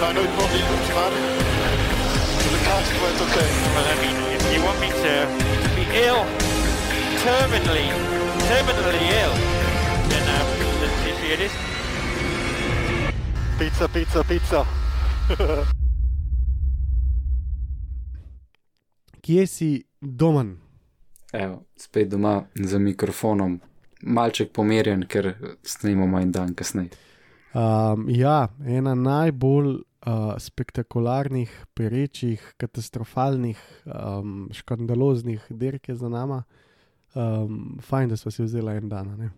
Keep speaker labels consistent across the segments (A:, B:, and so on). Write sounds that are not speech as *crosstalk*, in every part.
A: Ga nooit nog niet doen, maar de kaart wordt oké.
B: Well, I mean, if you want me to be ill, terminally, terminally ill, then um, let's see see it is.
A: Pizza, pizza, pizza. *laughs*
C: Kje si domen?
D: Evo, spet doma za mikrofonom, malček pomerjen, ker snimamo en dan kasneje.
C: Um, ja, ena najbolj uh, spektakularnih, perečih, katastrofalnih, um, škandaloznih dirk je za nami. Um, fajn, da smo si vzeli en dan. Ne?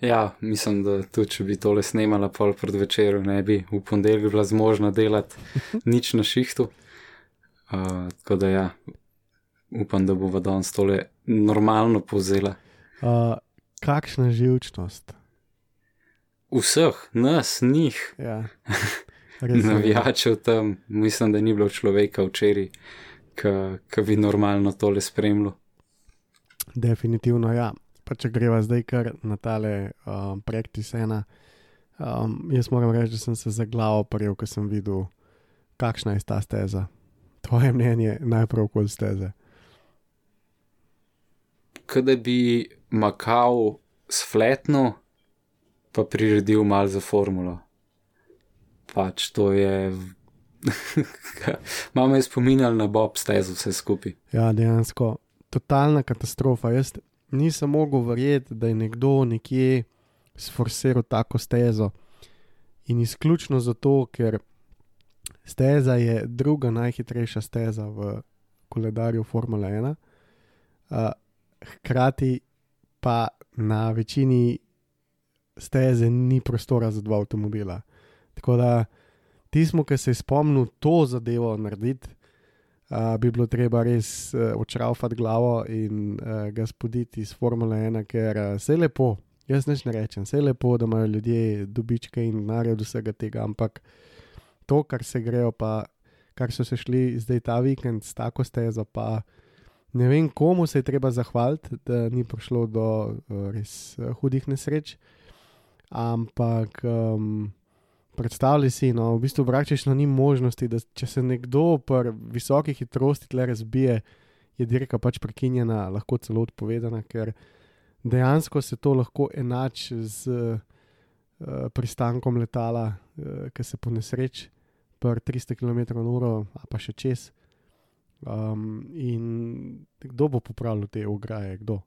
D: Ja, mislim, da tudi če bi tole snemala pol pred večerom, ne bi v ponedeljek bila zmožna delati *laughs* nič na šihtu. Uh, tako da ja, upam, da bo danes tole normalno povzela.
C: Uh, kakšna živčnost.
D: Vseh, nas, njih,
C: Ja. *laughs*
D: Navijačev tam, mislim, da ni bilo človeka včeraj, ki bi normalno tole spremljal.
C: Definitivno ja. Pa če greva zdaj kar na tale um, praktis ena. Um, jaz moram reči, da sem se za glavo prijel, ko sem videl, kakšna je ta steza. Tvoje mnenje najprej okoli steze.
D: Kaj da bi makal s fletno, pa priredil mal za formulo. Pač to je. *laughs* Mama je spominjala na Bob stezo vse skupaj.
C: Ja, dejansko totalna katastrofa. Jaz nisem mogel verjeti, da je nekdo nekje sforsiral tako stezo. In izključno zato, ker steza je druga najhitrejša steza v koledarju Formule 1, uh, hkrati pa na večini steze ni prostora za dva avtomobila. Tako da tismo, ki se je spomnil to zadevo narediti, uh, bi bilo treba res uh, očraufati glavo in uh, ga spoditi iz Formule 1, ker uh, vse lepo, jaz neč ne rečem, vse lepo, da imajo ljudje dobičke in denar od vsega tega, ampak to, kar se grejo, pa kar so se šli zdaj ta vikend s tako stezo, pa ne vem, komu se je treba zahvaliti, da ni prišlo do uh, res uh, hudih nesreč. Ampak um, predstavljaj si, no, v bistvu praktično ni možnosti, da če se nekdo pri visoki hitrosti tle razbije, je dirka pač prekinjena, lahko celo odpovedana, ker dejansko se to lahko enači z uh, pristankom letala, uh, ki se po nesreč pri 300 km/h, a pa še čez. Um, in kdo bo popravil te ograje, kdo?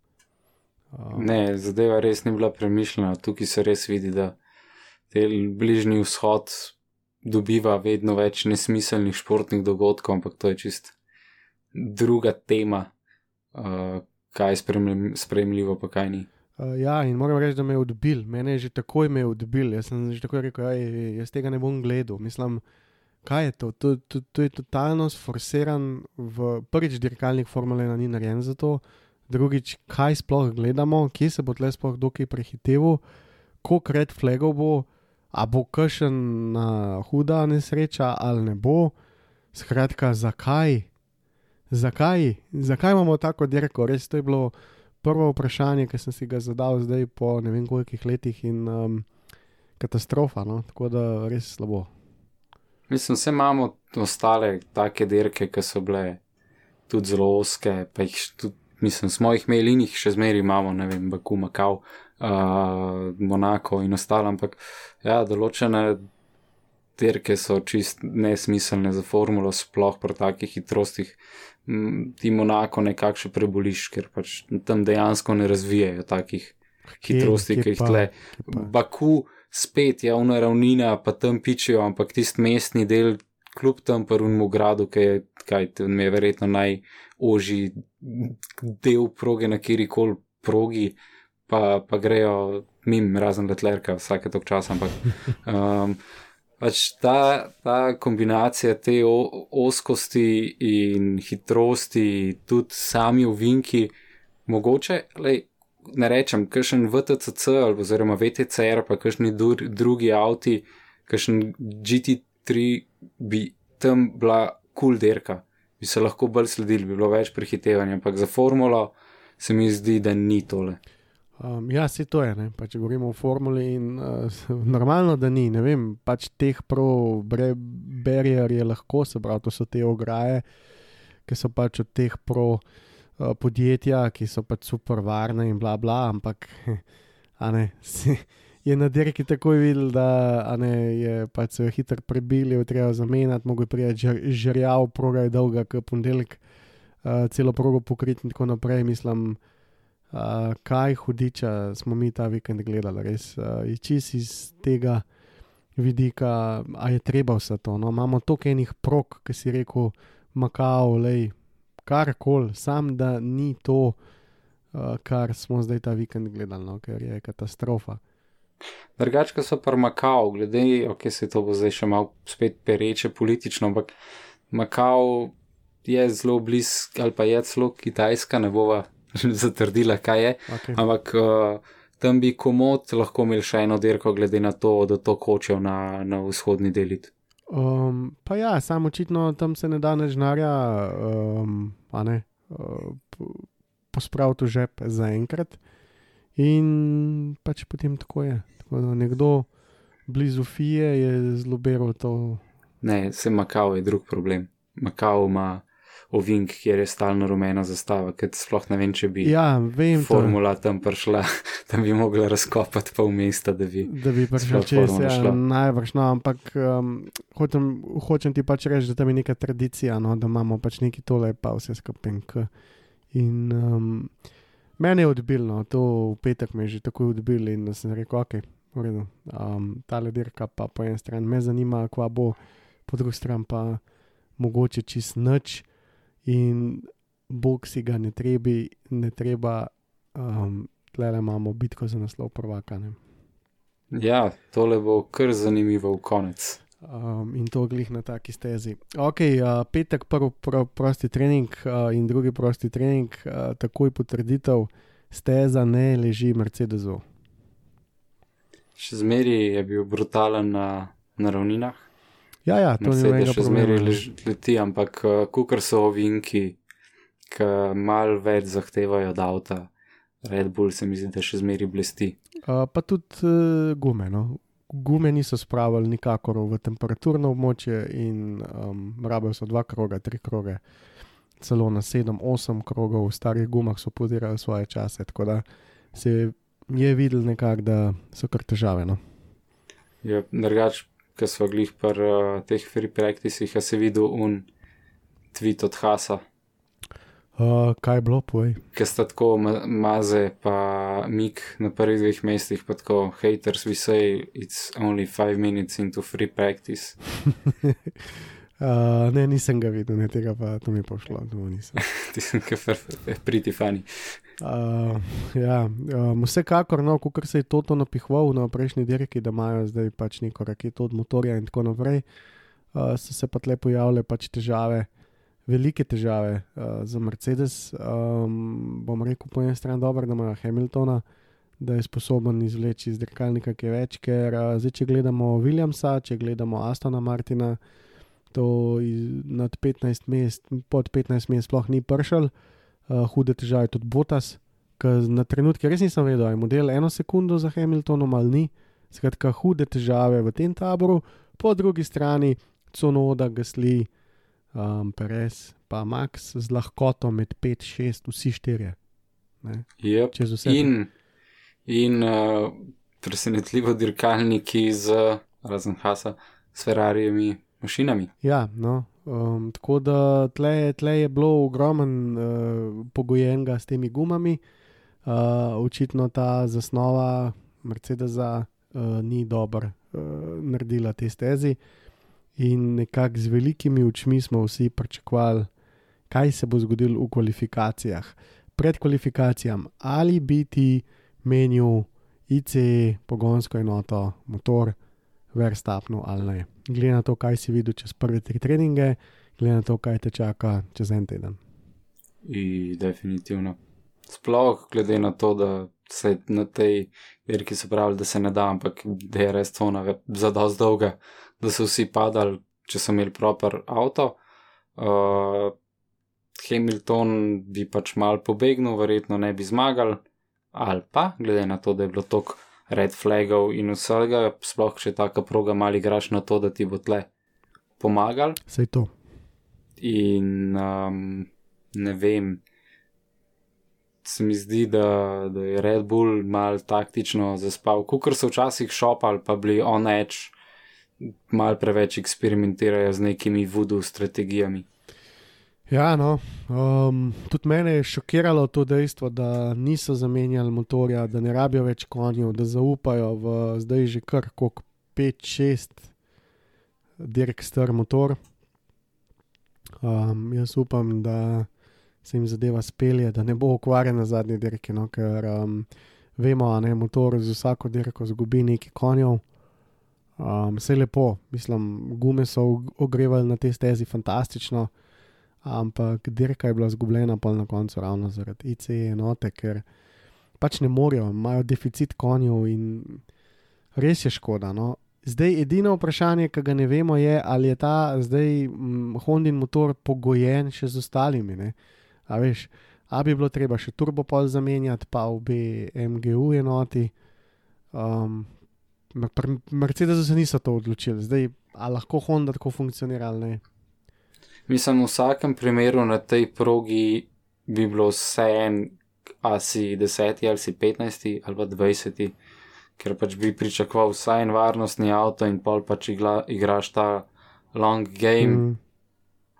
C: Um,
D: Ne, zadeva res ni bila premišljena. Tukaj se res vidi, da bližnji vzhod dobiva vedno več nesmiselnih športnih dogodkov, ampak to je čist druga tema, uh, kaj je spremljiv, spremljivo, pa kaj ni.
C: Uh, ja, in moram reči, da me je odbil, mene je že takoj me odbil. Jaz sem že takoj rekel, da jaz tega ne bom gledal. Mislim, kaj je to? To, to, to je totalno sforsiran, v prvič dirkalnik Formule 1 ni narejen za to, drugič, kaj sploh gledamo, kje se bo tle sploh dokaj prehiteval, koliko red flagov bo, a bo kršen na huda nesreča ali ne bo. Skratka, zakaj? Zakaj? Zakaj imamo tako dirko? Res to je bilo prvo vprašanje, ki sem si ga zadal zdaj po ne vem kolikih letih in um, katastrofa, no? tako da res slabo.
D: Mislim, vse imamo ostale take dirke, ki so bile tudi zelo oske, pa jih tudi, mislim, smo jih imeli in jih še zmeraj imamo, ne vem, Baku, Makau, uh, Monako in ostalo, ampak ja, določene dirke so čist nesmiselne za formulo, sploh pri takih hitrostih. Ti Monako nekako še preboliš, ker pač tam dejansko ne razvijajo takih hitrosti, ki jih tle. Baku spet je ona ravnina, pa tam pičijo, ampak tisti mestni del, kljub tam prvemu gradu, ki je, kaj tam je verjetno najožji del proge na kjer koli progi, pa, pa grejo mim, razen letlerka, vsake tok časa, ampak *laughs* um, Pač ta, ta kombinacija te o, oskosti in hitrosti, tudi sami uvinki, mogoče, lej, ne rečem, kakšen VTCC ali oziroma VTCR, pa kakšni dur, drugi avti, kakšen GT3 bi tam bila kul cool derka, bi se lahko bolj sledili, bi bilo več prehitevanja, ampak za formulo se mi zdi, da ni tole.
C: Um, ja, se to je, pa če govorimo o formuli, in, uh, *laughs* normalno, da ni, ne vem, pač teh pro-barrier je lahko, se pravi, to so te ograje, ki so pač od teh pro uh, ki so pač super varne in bla bla, ampak *laughs* ne, *laughs* si, je na dirki takoj videl, da ne, je pač se hitro prebili, je treba zamenjati, mogo je prijeti žrjav, proga je dolga, kot ponedeljek, uh, celo progo pokriti in tako naprej, mislim. Uh, kaj hudiča smo mi ta vikend gledali, res uh, čist iz tega vidika, a je treba vse to. No? Imamo toliko enih prok, ki si rekel, makao, lej, kar koli, sam da ni to, uh, kar smo zdaj ta vikend gledali, no? ker je katastrofa.
D: Drugače so pa makao, glede, ok, se to bo zdaj še malo spet pereče politično, ampak makao je zelo blizu, ali pa je celo kitajska, ne bova *laughs* zatrdila, kaj je.
C: Okay.
D: Ampak uh, tam bi komod lahko imel še eno dirko, glede na to, da to hočejo na, na vzhodni delit.
C: Um, pa ja, samo očitno tam se ne da nežnarja, um, a ne, uh, pospraviti v žep za enkrat. In pač potem tako je. Tako da nekdo blizu Fije je zelo beral to.
D: Ne, se Makao je drug problem. Makao ima ovink, kjer je stalno rumena zastava, ker sploh ne vem, če bi
C: ja, vem,
D: formula to. tam prišla, *laughs* da bi mogla razkopati pol mesta, da bi,
C: da bi prišla čez ja, najvrš. No, ampak um, hočem, hočem ti pač reči, da tam je neka tradicija, no, da imamo pač neki tole, pa vse skupaj. In um, mene je odbilno, to v petek me je že tako odbil in sem rekel, ok, v redu. Um, ta ledirka pa po eni strani me zanima, kva bo, po drugi strani pa mogoče čist noč in bog si ga ne, trebi, ne treba, um, tle imamo bitko za naslov prvaka. Ne?
D: Ja, tole bo kar zanimivo v konec.
C: Um, in to glih na taki stezi. Ok, uh, petek, prvi pr prosti trening uh, in drugi prosti trening, uh, takoj potrditev, steza ne leži Mercedesu.
D: Še zmeraj je bil brutalen na, na ravninah.
C: Ja, ja, to
D: je nekaj, kar še zmeraj leti, ampak uh, kukar so ovinki, ki mal več zahtevajo od avta. Red Bull se mi zdi, da še zmeraj blesti.
C: Uh, pa tudi uh, gume. No? Gume niso spravili nikakor v temperaturno območje in um, rabijo so dva kroga, tri kroge, celo na sedem, osem krogov, v starih gumah so podirali svoje čase. Tako da se je videl nekako, da so kar težave. No?
D: Ja, drugač ki smo glih pri uh, teh free practicih, a se videl un tweet od Hasa.
C: Uh, kaj je bilo, poj?
D: Ker sta tako ma maze, pa mik na prvih dveh mestih, pa tako haters, we say it's only five minutes into free practice. *laughs*
C: uh, ne, nisem ga videl, ne tega pa to mi je pošlo, to nisem. *laughs*
D: Ti sem kar pretty funny.
C: Uh, ja, um, vsekakor, no, kot se je to napihval na prejšnji dirki, da imajo zdaj pač neko raketo od motorja in tako naprej, uh, so se pa tle pojavile pač težave, velike težave uh, za Mercedes. Um, bom rekel, po eni strani dobro, da imajo Hamiltona, da je sposoben izvleči iz dirkalnika kaj več, ker uh, zdaj, če gledamo Williamsa, če gledamo Astona Martina, to iz, nad 15 mest, pod 15 mest sploh ni pršal uh, hude težave, tudi Botas, ki na trenutke res nisem vedel, je model eno sekundo za Hamiltonom ali ni. Skratka, hude težave v tem taboru, po drugi strani Conoda, Gasli, um, Perez, pa Max z lahkoto med 5-6, vsi štirje.
D: Yep. Čez vse. In, in uh, presenetljivo dirkalniki z razen Hasa, s Ferrarijami, mašinami.
C: Ja, no, Um, tako da tle, tle je bilo ogromen uh, pogojenega s temi gumami, uh, očitno ta zasnova Mercedesa uh, ni dobro uh, naredila te stezi. In nekako z velikimi očmi smo vsi pričakovali, kaj se bo zgodilo v kvalifikacijah. Pred kvalifikacijami ali biti menil ICE, pogonsko enoto, motor Verstapnu ali ne. Glede na to, kaj si videl čez prve tri treninge, glede na to, kaj te čaka čez en teden.
D: In definitivno. Sploh glede na to, da se na tej dirki so pravili, da se ne da, ampak da je res cona za dosti dolga, da so vsi padali, če so imeli proper avto. Uh, Hamilton bi pač mal pobegnil, verjetno ne bi zmagal, ali pa, glede na to, da je bilo toliko red flagov in vsega, sploh če taka proga mal igraš na to, da ti bo tle pomagal.
C: Sej to.
D: In um, ne vem, se mi zdi, da, da je Red Bull mal taktično zaspal, kot so včasih šopali, pa bili on edge, mal preveč eksperimentirajo z nekimi voodoo strategijami.
C: Ja, no, um, tudi mene je šokiralo to dejstvo, da niso zamenjali motorja, da ne rabijo več konjev, da zaupajo v zdaj že kar kot 5-6 dirk star motor. Um, jaz upam, da se jim zadeva spelje, da ne bo ukvarjena na zadnji dirki, no, ker um, vemo, da motor z vsako dirko zgubi nekaj konjev. Um, vse lepo, mislim, gume so ogrevali na tej stezi fantastično ampak dirka je bila izgubljena pa na koncu ravno zaradi ICE enote, ker pač ne morejo, imajo deficit konjev in res je škoda. No. Zdaj, edino vprašanje, ki ga ne vemo, je, ali je ta zdaj hm, Hondin motor pogojen še z ostalimi. Ne. A veš, a bi bilo treba še turbopol zamenjati, pa obe MGU enoti. Um, Mercedes se niso to odločili, zdaj, lahko Honda tako funkcionira ali ne.
D: Mislim, v vsakem primeru na tej progi bi bilo vse en, a si 10 ali si 15 ali pa 20, ker pač bi pričakoval vsaj en varnostni avto in pol pač igla, igraš ta long game. Mm.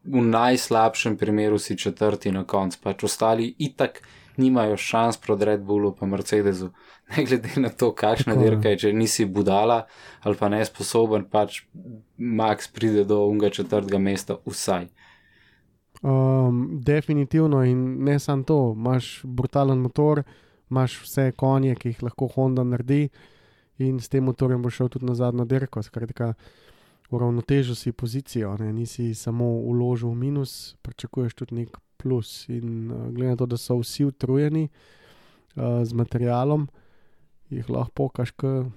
D: V najslabšem primeru si četrti na koncu, pač ostali itak nimajo šans proti Red Bullu pa Mercedesu. *laughs* Ne glede na to, kakšna dirka je, če nisi budala ali pa nesposoben, pač Max pride do unga četrtega mesta vsaj.
C: Um, definitivno in ne samo to, imaš brutalen motor, imaš vse konje, ki jih lahko Honda naredi, in s tem motorjem bo šel tudi na zadnjo dirko. Skratka, uravnotežil si pozicijo, ne? nisi samo uložil v minus, pričakuješ tudi nek plus. In uh, glede na to, da so vsi utrujeni uh, z materialom, jih lahko pokaš, kot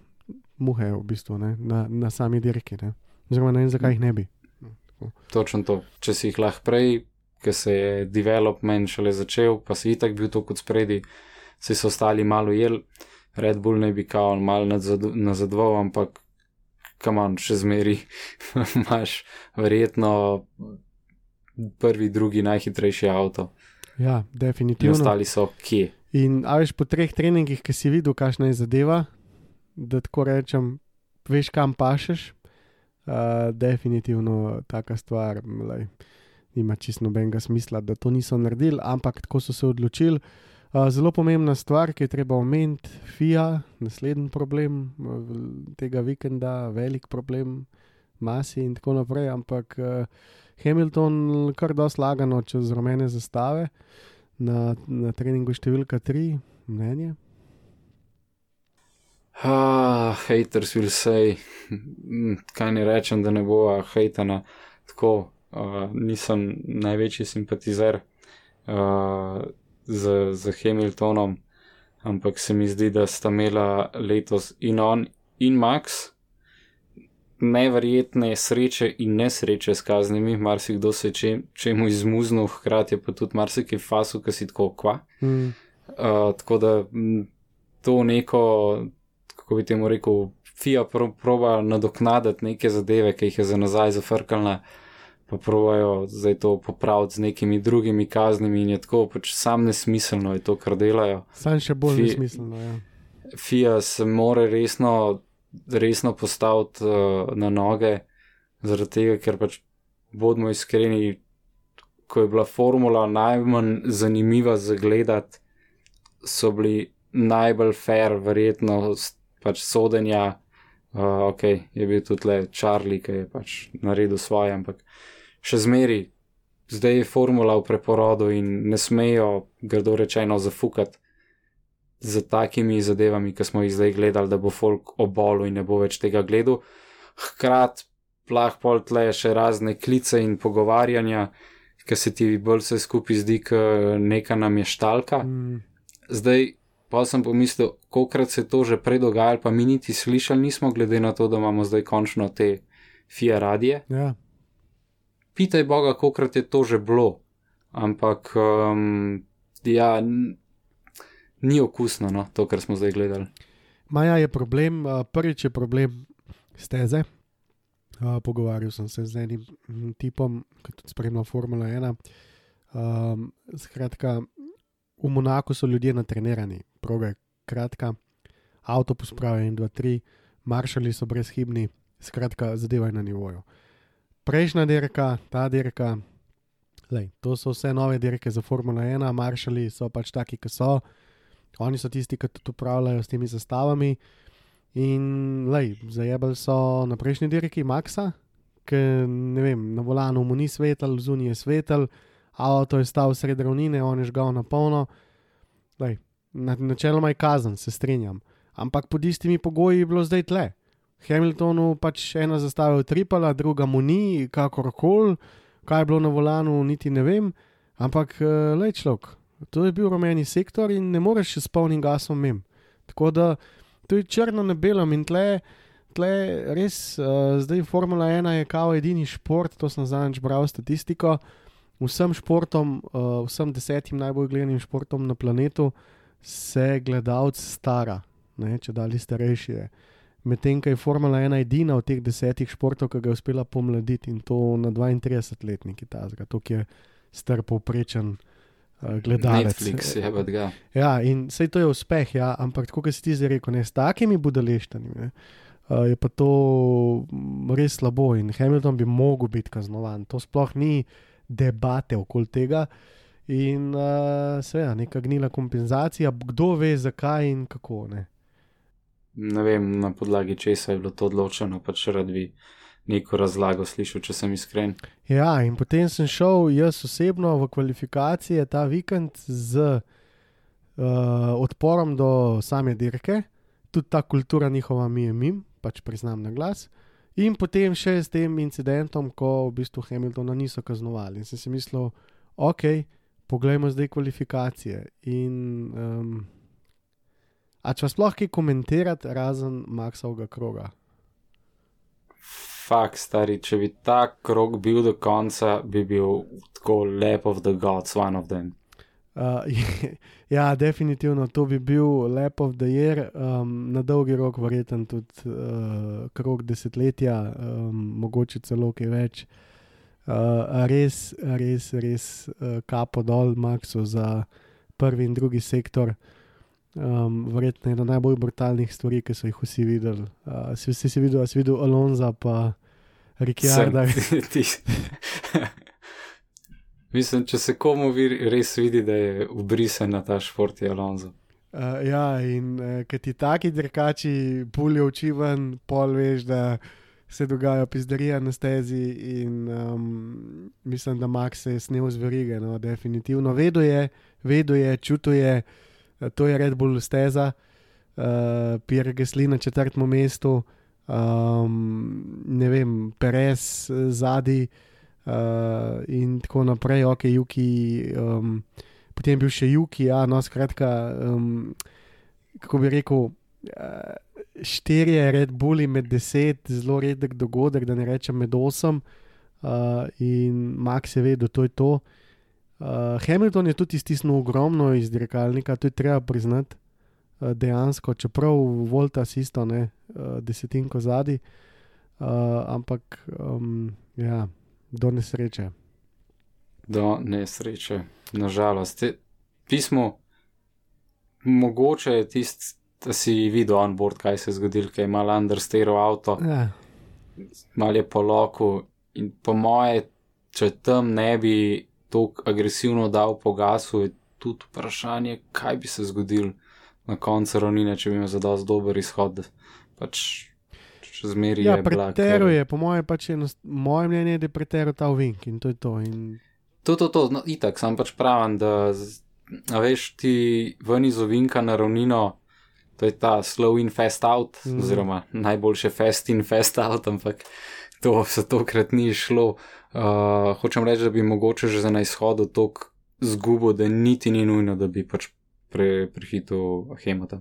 C: muhe, v bistvu, ne? na, na sami dirki. Oziroma, ne vem, zakaj jih ne bi.
D: Točno to. Če si jih lahko prej, ker se je development šele začel, pa si itak bil to kot spredi, si so ostali malo jel, Red Bull ne bi kao malo nazadval, ampak kaman še zmeri, *laughs* imaš verjetno prvi, drugi najhitrejši avto.
C: Ja, definitivno.
D: In ostali so kje.
C: In a veš po treh treningih, ki si videl, kakšna je zadeva, da tako rečem, veš kam pašeš. Uh, definitivno taka stvar, lej, nima čisto nobenega smisla, da to niso naredili, ampak tako so se odločili. Uh, zelo pomembna stvar, ki je treba omeniti, FIA, naslednji problem uh, tega vikenda, velik problem, masi in tako naprej. Ampak uh, Hamilton kar dosti lagano čez rumene zastave na, na treningu številka 3, mnenje.
D: Ah, haters will say, kaj ne rečem, da ne bo hejtana. Tako, uh, nisem največji simpatizer uh, z, z Hamiltonom, ampak se mi zdi, da sta imela letos in on in Max neverjetne sreče in nesreče s kaznimi, marsikdo se če, čemu izmuznil, hkrati pa tudi marsikaj fasu, ki si tako kva. Mm. Uh, tako da to neko kako bi temu rekel, FIA pro, proba nadoknaditi neke zadeve, ki jih je za nazaj zafrkala, pa probajo zdaj to popraviti z nekimi drugimi kaznimi in je tako pač sam nesmiselno, je to, kar delajo.
C: Sam še bolj FIA, nesmiselno, ja.
D: FIA se more resno, resno postaviti uh, na noge, zaradi tega, ker pač bodimo iskreni, ko je bila formula najmanj zanimiva za gledati, so bili najbolj fair, verjetno pač sodenja, uh, ok, je bil tudi le Charlie, ki je pač naredil svoje, ampak še zmeri, zdaj je formula v preporodu in ne smejo, grdo rečeno, zafukati z takimi zadevami, ki smo jih zdaj gledali, da bo folk obolo in ne bo več tega gledal. hkrati lahko pol tle še razne klice in pogovarjanja, ki se ti bolj vse skupaj zdi, kot neka namještalka.
C: Mm,
D: Zdaj pa sem pomislil, kolikrat se je to že prej dogajalo, pa mi niti slišali nismo, glede na to, da imamo zdaj končno te FIA radije.
C: ja.
D: Pitaj Boga, kolikrat je to že bilo, ampak um, ja, ni okusno, no, to, kar smo zdaj gledali.
C: Maja je problem, uh, prvič je problem steze. Uh, pogovarjal sem se z enim tipom, ki tudi spremlja Formula 1. Um, skratka, v Monaku so ljudje natrenirani, proga je kratka, avto pospravi 1, 2, 3, maršali so brezhibni, skratka, zadeva je na nivoju. Prejšnja dirka, ta dirka, lej, to so vse nove dirke za Formula 1, maršali so pač taki, ki so. Oni so tisti, ki tudi upravljajo s temi zastavami. In lej, zajebali so na prejšnji dirki Maxa, ki ne vem, na volanu mu ni svetel, zunaj je svetel, avto je stal sredi ravnine, on je žgal na polno. Lej, na, načeloma je kazen, se strinjam. Ampak pod istimi pogoji je bilo zdaj tle. Hamiltonu pač ena zastava je utripala, druga mu ni, kakorkoli, kaj je bilo na volanu, niti ne vem. Ampak, eh, lej človek, to je bil rumeni sektor in ne moreš s polnim gasom mem. Tako da to je črno na belem in tle, tle res, uh, zdaj Formula 1 je kao edini šport, to sem zadnjič bral statistiko. Vsem športom, uh, vsem desetim najbolj gledanim športom na planetu se gledalec stara, ne, če dalje starejši je. Medtem ko je Formula 1 edina od teh desetih športov, ki ga je uspela pomladiti in to na 32-letniki tazga, to je star povprečen gledalec.
D: Netflix je pa ga.
C: Ja, in vse to je uspeh, ja, ampak kot si ti zdaj rekel, ne, s takimi budaleštami ne, uh, je pa to mm, res slabo in Hamilton bi mogel biti kaznovan. To sploh ni debate okoli tega. In uh, seveda, neka gnila kompenzacija, kdo ve, zakaj in kako. Ne.
D: Ne vem, na podlagi česa je bilo to odločeno, pač rad bi neko razlago slišal, če sem iskren.
C: Ja, in potem sem šel jaz osebno v kvalifikacije ta vikend z uh, odporom do same dirke, tudi ta kultura njihova mi je mim, pač priznam na glas. In potem še s tem incidentom, ko v bistvu Hamiltona niso kaznovali. In sem si mislil, ok, poglejmo zdaj kvalifikacije. In um, a če sploh kaj komentirati, razen Maxovega kroga.
D: Fak, stari, če bi ta krok bil do konca, bi bil tako lep of the gods, one of them.
C: Uh, *laughs* ja, definitivno to bi bil lep of the year, um, na dolgi rok, verjeten tudi uh, krok desetletja, um, mogoče celo kaj več. Uh, res, res, res uh, kapo dol, Maxu, za prvi in drugi sektor. Um, verjetno ena najbolj brutalnih stvari, ki so jih vsi videli. Uh, si, si, si videl, si videl Alonza, pa
D: ti- *laughs* Mislim, če se komu vi- res vidi, da je ubrisen na ta šport, je Alonso.
C: Uh, ja, in uh, ker ti taki drkači pulijo oči ven, pol veš, da se dogaja pizderija na stezi. In um, mislim, da Max se je snil z verige, no, definitivno. Vedo je, vedo je, čutil je, uh, to je Red Bull steza, uh, Pierre Gesli na četrtem mestu, um, ne vem, Perez eh, zadnji. Uh, in tako naprej, ok, Juki, um, potem je bil še Juki, ja, no, skratka, um, kako bi rekel, uh, štirje Red Bulli med deset, zelo redek dogodek, da ne rečem med osem, uh, in Max je vedel, to je to. Uh, Hamilton je tudi iztisnil ogromno iz dirkalnika, to je treba priznati. Uh, dejansko, čeprav Volta si isto, ne, uh, desetinko zadnji, uh, ampak um, ja, do nesreče.
D: Do nesreče, nažalost. Te- Pismo, mogoče je tisti, da si videl on board, kaj se je zgodilo, kaj je mal understeero avto,
C: Ja,
D: mal je po loku in po moje, če tam ne bi tako agresivno dal po gasu, je tudi vprašanje, kaj bi se zgodilo na koncu ravnine, če bi imel za dosti dober izhod. Pač, še zmeri
C: ja
D: je bila
C: pretero je, po mojem, pač enost, moje mnenje je, da je pretero ta uvink in to je to. In,
D: To, to, to, no, itak, sam pač pravim, da, veš, ti ven iz ovinka na ravnino, to je ta slow in fast out, mm. oziroma najboljše fast in fast out, ampak to se tokrat ni šlo. Uh, hočem reči, da bi mogoče že za na izhodu tok zgubo, da niti ni nujno, da bi pač pre, prehitil Hemota.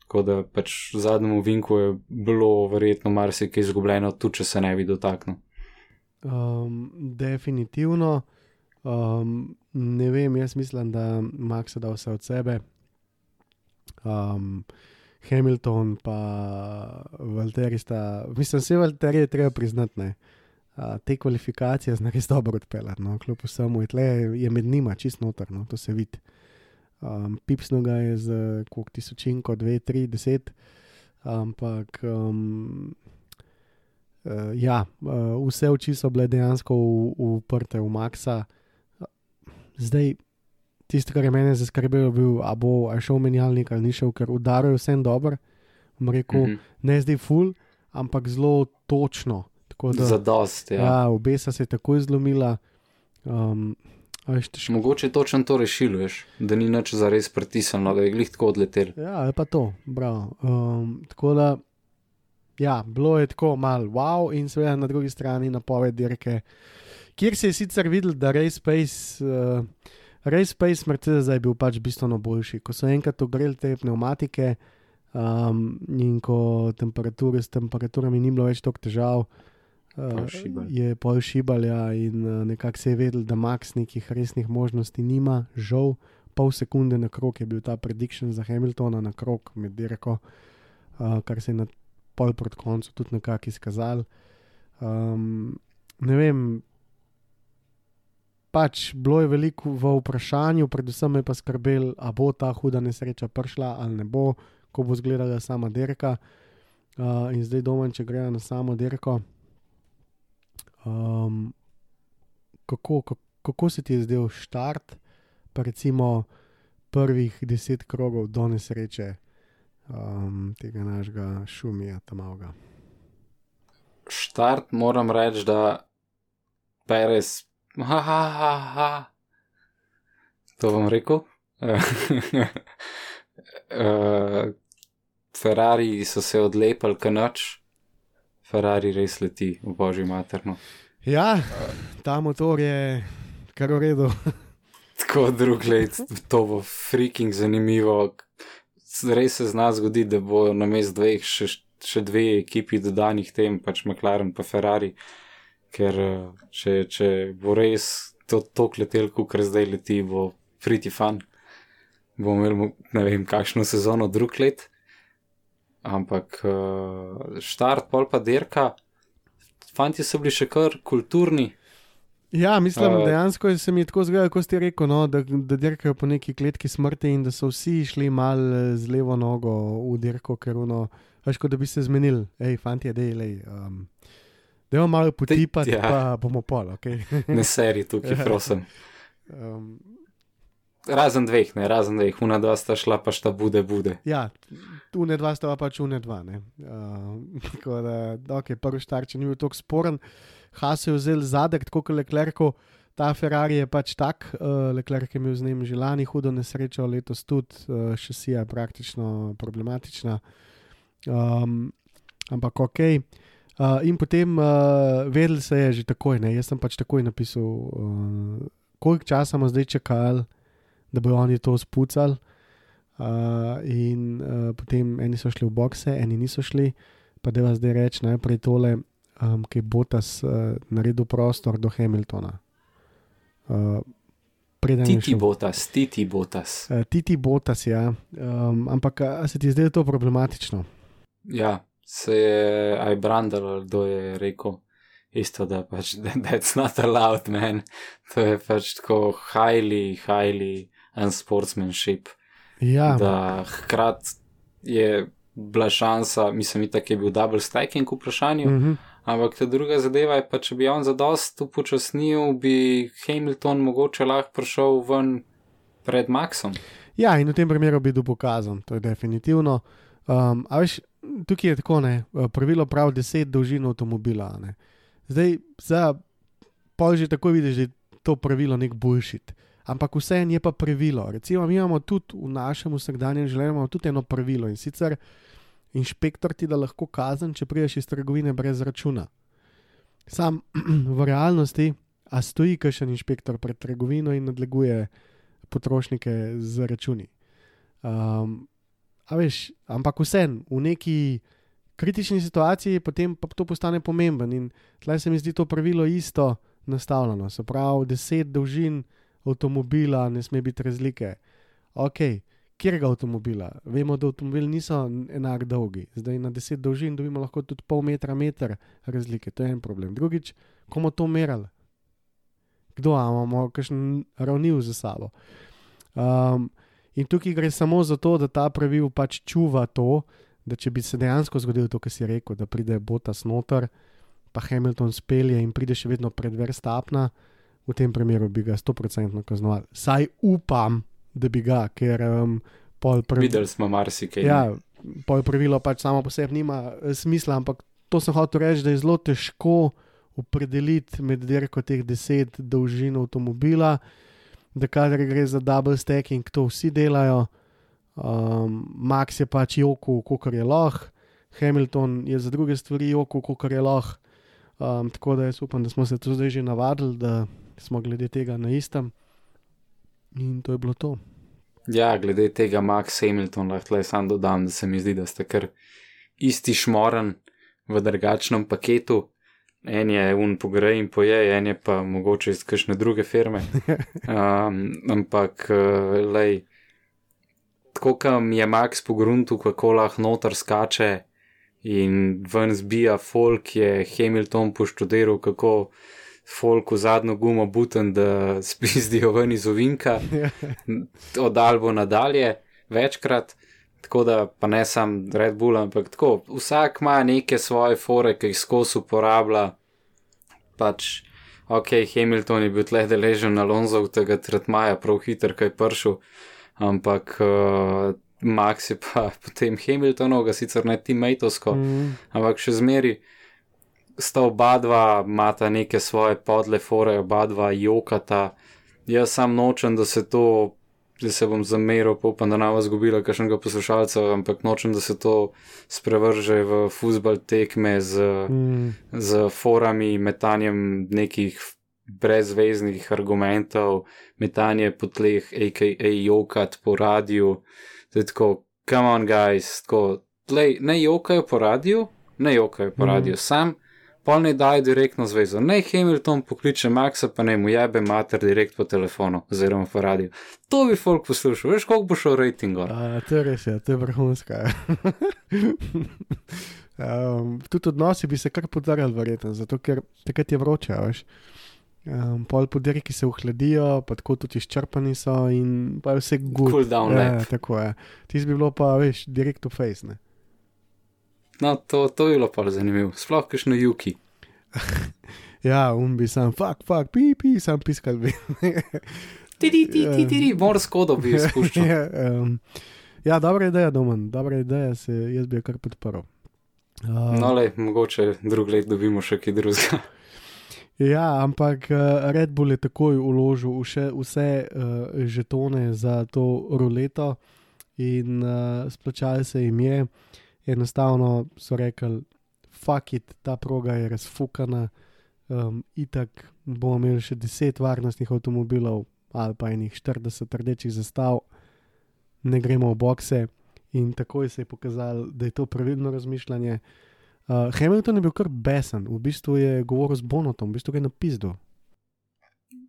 D: Tako da pač v zadnjem vinku je bilo verjetno marsikaj izgubljeno, tudi če se ne bi dotaknil.
C: Um, definitivno. Um, ne vem, jaz mislim, da Max da vse od sebe. Um, Hamilton pa Valtteri sta, mislim, vse Valtteri je treba priznati. Ne. Uh, te kvalifikacije zna res dobro odpeljati, no, kljub vsemu je, tle, je med njima čist noter, no, to se vidi. Um, Pipsno ga je z koliko tisočinko, dve, tri, deset, ampak um, uh, ja, uh, vse oči so bile dejansko uprte v Maxa. Zdaj, tisto, kar je mene zaskrbelo, je bil, a bo a je šel menjalnik ali ni šel, ker udaril vsem dobro. Rekel, mm. -hmm. ne zdaj full, ampak zelo točno. Tako da,
D: Za dost, ja.
C: ja, obesa se je takoj zlomila. Um, težko.
D: Mogoče je točno to rešilo, veš, da ni nič za res pritisnilo, da je glih tako odletel.
C: Ja, je pa to, bravo. Um, tako da, ja, bilo je tako malo wow, in seveda na drugi strani napoved dirke, kjer se je sicer videl, da Race Pace, uh, Race Pace Mercedes je bil pač bistveno boljši. Ko so enkrat ogreli te pneumatike um, in ko temperature, s temperaturami ni bilo več toliko težav.
D: Pol
C: Uh,
D: šibal.
C: je pol šibal, ja, in uh, nekako se je vedel, da Max nekih resnih možnosti nima, žal, pol sekunde na krok je bil ta prediction za Hamiltona na krok med dirko, uh, kar se je na pol proti koncu tudi nekako izkazal. Um, ne vem, pač bilo je veliko v vprašanju, predvsem me je pa skrbel, a bo ta huda nesreča prišla ali ne bo, ko bo izgledala sama dirka. Uh, in zdaj doma, če grejo na samo dirko. Um, kako, kako, kako se ti je zdel štart, pa recimo prvih deset krogov do nesreče um, tega našega šumija, tam avga.
D: Štart moram reči, da Perez, ha, ha, ha, ha. To bom rekel. uh, *laughs* Ferrari so se odlepili, kanač. Ferrari res leti v božji materno.
C: Ja, ta motor je kar v redu. *laughs*
D: Tako drug let, to bo freaking zanimivo. Res se zna zgoditi, da bo na mest dveh še, še dve ekipi dodanih tem, pač McLaren pa Ferrari. Ker eh, če, če bo res to tok letel, kot zdaj leti, bo pretty fun. Bomo imeli, ne vem, kakšno sezono drug let. Ampak uh, štart, pol pa dirka, fanti so bili še kar kulturni.
C: Ja, mislim,
D: Uh,
C: dejansko je se mi tako zgodilo, kot ste rekel, no, da, da dirkajo po neki kletki smrti in da so vsi šli mal eh, z levo nogo v dirko, ker ono, veš, kot da bi se zmenili, hej, fanti, dej, lej. Um, da jo malo potipati,
D: ja.
C: pa bomo pol, ok. *laughs*
D: Ne seri tukaj, prosim.
C: um,
D: Razen dveh, ne, razen dveh, una dva sta šla, pa šta bude, bude.
C: ja, une dva sta pa pač dva. ne. Uh, *laughs* tako da, ok, prvi štart, če ni bil tako sporen, Has je vzel zadek, tako kot Leclerc. Ta Ferrari je pač tak, uh, Leclerc je imel z njim že lani hudo nesrečo, letos tudi, uh, šasija je praktično problematična. Um, ampak ok. Uh, in potem uh, vedel se je že takoj, ne? jaz sem pač takoj napisal, uh, koliko časa bomo zdaj čakali, da bodo oni to spucali. Uh, in uh, potem eni so šli v bokse, eni niso šli. Pa da vas zdaj reč najprej tole, um, ki je Botas uh, naredil prostor do Hamiltona. Uh,
D: Titi
C: šel-
D: botas, titi botas.
C: Uh, Titi Botas, ja. Um, ampak a, a se ti zdaj to problematično?
D: Ja, se je aj Brandal, ali kdo je rekel, isto da pač, *laughs* that- that's not allowed, man. To je pač tako highly, highly unsportsmanship.
C: Ja,
D: Da hkrat je bila šansa, mislim, da je bil double stacking v vprašanju,
C: uh -huh.
D: ampak ta druga zadeva je pa, če bi on zadost upočasnil, bi Hamilton mogoče lahko prišel ven pred Maxom.
C: ja, in v tem primeru bi bil pokazan, to je definitivno. Um, a veš, tukaj je tako, ne, pravilo prav 10 dolžin avtomobila. Ne. Zdaj, za pol že tako vidiš, da je to pravilo nek bullshit. Ampak vseeno je pa pravilo. Recimo, mi imamo tudi v našem vsakdanjem življenju tudi eno pravilo in sicer inšpektor ti da lahko kazen, če prideš iz trgovine brez računa. Sam *clears throat* v realnosti, a stoji kakšen inšpektor pred trgovino in nadleguje potrošnike z računi. Um, a veš, ampak vseeno, v neki kritični situaciji potem pa to postane pomemben in tleh se mi zdi to pravilo isto nastavljeno. Se pravi, deset dolžin avtomobila ne sme biti razlike. Ok, kjerega avtomobila? Vemo, da avtomobili niso enako dolgi. Zdaj na deset dolžin dobimo lahko tudi pol metra, meter razlike, to je en problem. Drugič, komu to merali? Kdo imamo kakšen ravnil za sabo? Um, in tukaj gre samo za to, da ta pravil pač čuva to, da če bi se dejansko zgodilo to, kar si rekel, da pride Botas noter, pa Hamilton spelje in pride še vedno pred Verstapna, v tem primeru bi ga 100% kaznovali. Saj upam, da bi ga, ker um, pol pravi.
D: Videli smo marsikaj.
C: Ja, pol pravilo pač samo po sebi nima eh, smisla, ampak to sem hotel reči, da je zelo težko opredeliti med dirko teh deset dolžin avtomobila, da kadar gre za double stacking, to vsi delajo. Um, Max je pač joku, kot je lahko, Hamilton je za druge stvari joku, kot je lahko. Um, tako da jaz upam, da smo se tu zdaj že navadili, da smo glede tega na istem. In to je bilo to.
D: Ja, glede tega Max Hamilton, lahko le sam dodam, da se mi zdi, da ste kar isti šmoren v drugačnem paketu. En je un pogrej in poje, en je pa mogoče iz kakšne druge firme. *laughs* Um, ampak, lej, tako kam je Max po gruntu, kako lahko noter skače in ven zbija folk, je Hamilton poštudiral, kako folk v zadnjo gumo buten, da *laughs* spizdijo ven iz ovinka, od Albo nadalje, večkrat. Tako da pa ne sam Red Bull, ampak tako, vsak ima neke svoje fore, ki jih skozi uporablja. Pač, ok, Hamilton je bil tle deležen Alonso tega tretmaja, prav hiter, kaj pršil, ampak uh, Max je pa *laughs* potem Hamiltonov, ga sicer ne teammateovsko, mm. ampak še zmeri sta oba dva, imata neke svoje podle fore, oba dva jokata. Jaz sam nočem, da se to, da se bom zameril, pa upam, da ne bo zgubila kakšnega poslušalca, ampak nočem, da se to sprevrže v futbal tekme z, mm. z forami, metanjem nekih brezveznih argumentov, metanje po tleh, a.k.a. jokat po radiju. Tako, come on, guys, tako, tlej, ne jokajo po radiju, ne jokajo po mm. radiju, sam pa ne daj direktno zvezo. Ne Hamilton pokliče Maxa, pa ne mu jebe mater direkt po telefonu oziroma po radiju. To bi folk poslušal, veš, koliko bo šel rating.
C: A, to je res, ja, to je vrhunska. *laughs* um, tudi odnosi bi se kar podarjali, verjetno, zato ker takrat je vroče, veš. Um, pol podiri, ki se ohladijo, pa tako tudi izčrpani so in pa je vse good.
D: Cool down,
C: ja, tako je. Ti bi bilo pa, veš, direkt v face, ne.
D: No, to, to je bilo pa zanimivo, sploh kakšno juki. *laughs*
C: ja, um bi sam, fuck, fuck, pi, pi, sam piskal bi. *laughs*
D: ti, ti, ti, ti, ti, morš kodo bi izpuščal. *laughs*
C: ja, um, ja, dobra ideja, domen, dobra ideja, se jaz bi jo kar podprl.
D: Uh, no, le, mogoče drug let dobimo še kaj drugega.
C: Ja, ampak Red Bull je takoj uložil vse, vse uh, žetone za to ruleto in uh, splačali se jim je. Enostavno so rekli, fuck it, ta proga je razfukana, um, itak bomo imeli še 10 varnostnih avtomobilov ali pa enih 40 rdečih zastav, ne gremo v bokse. In takoj se je pokazalo, da je to pravilno razmišljanje. Uh, Hamilton je bil kar besen, v bistvu je govoril z Bonotom, v bistvu je napisal.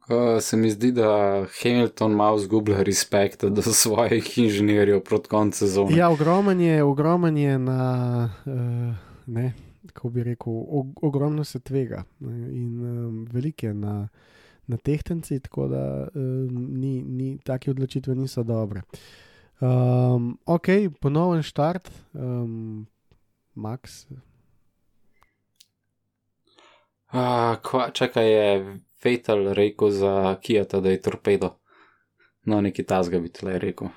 D: Uh, se mi zdi, da Hamilton malo zgublja respekt do *laughs* svojih inženirjev proti koncu sezone.
C: Ja, ogromen je, ogromen je na, uh, ne, kako bi rekel, og, ogromno se tvega in um, velike na, na tehtenci, tako da um, ni, ni, take odločitve niso dobre. Um, ok, ponoven štart, um, Max.
D: Uh, kva, čakaj, je Fetal rekel za Kijata, da je torpedo. No, neki tasga bi tle rekel.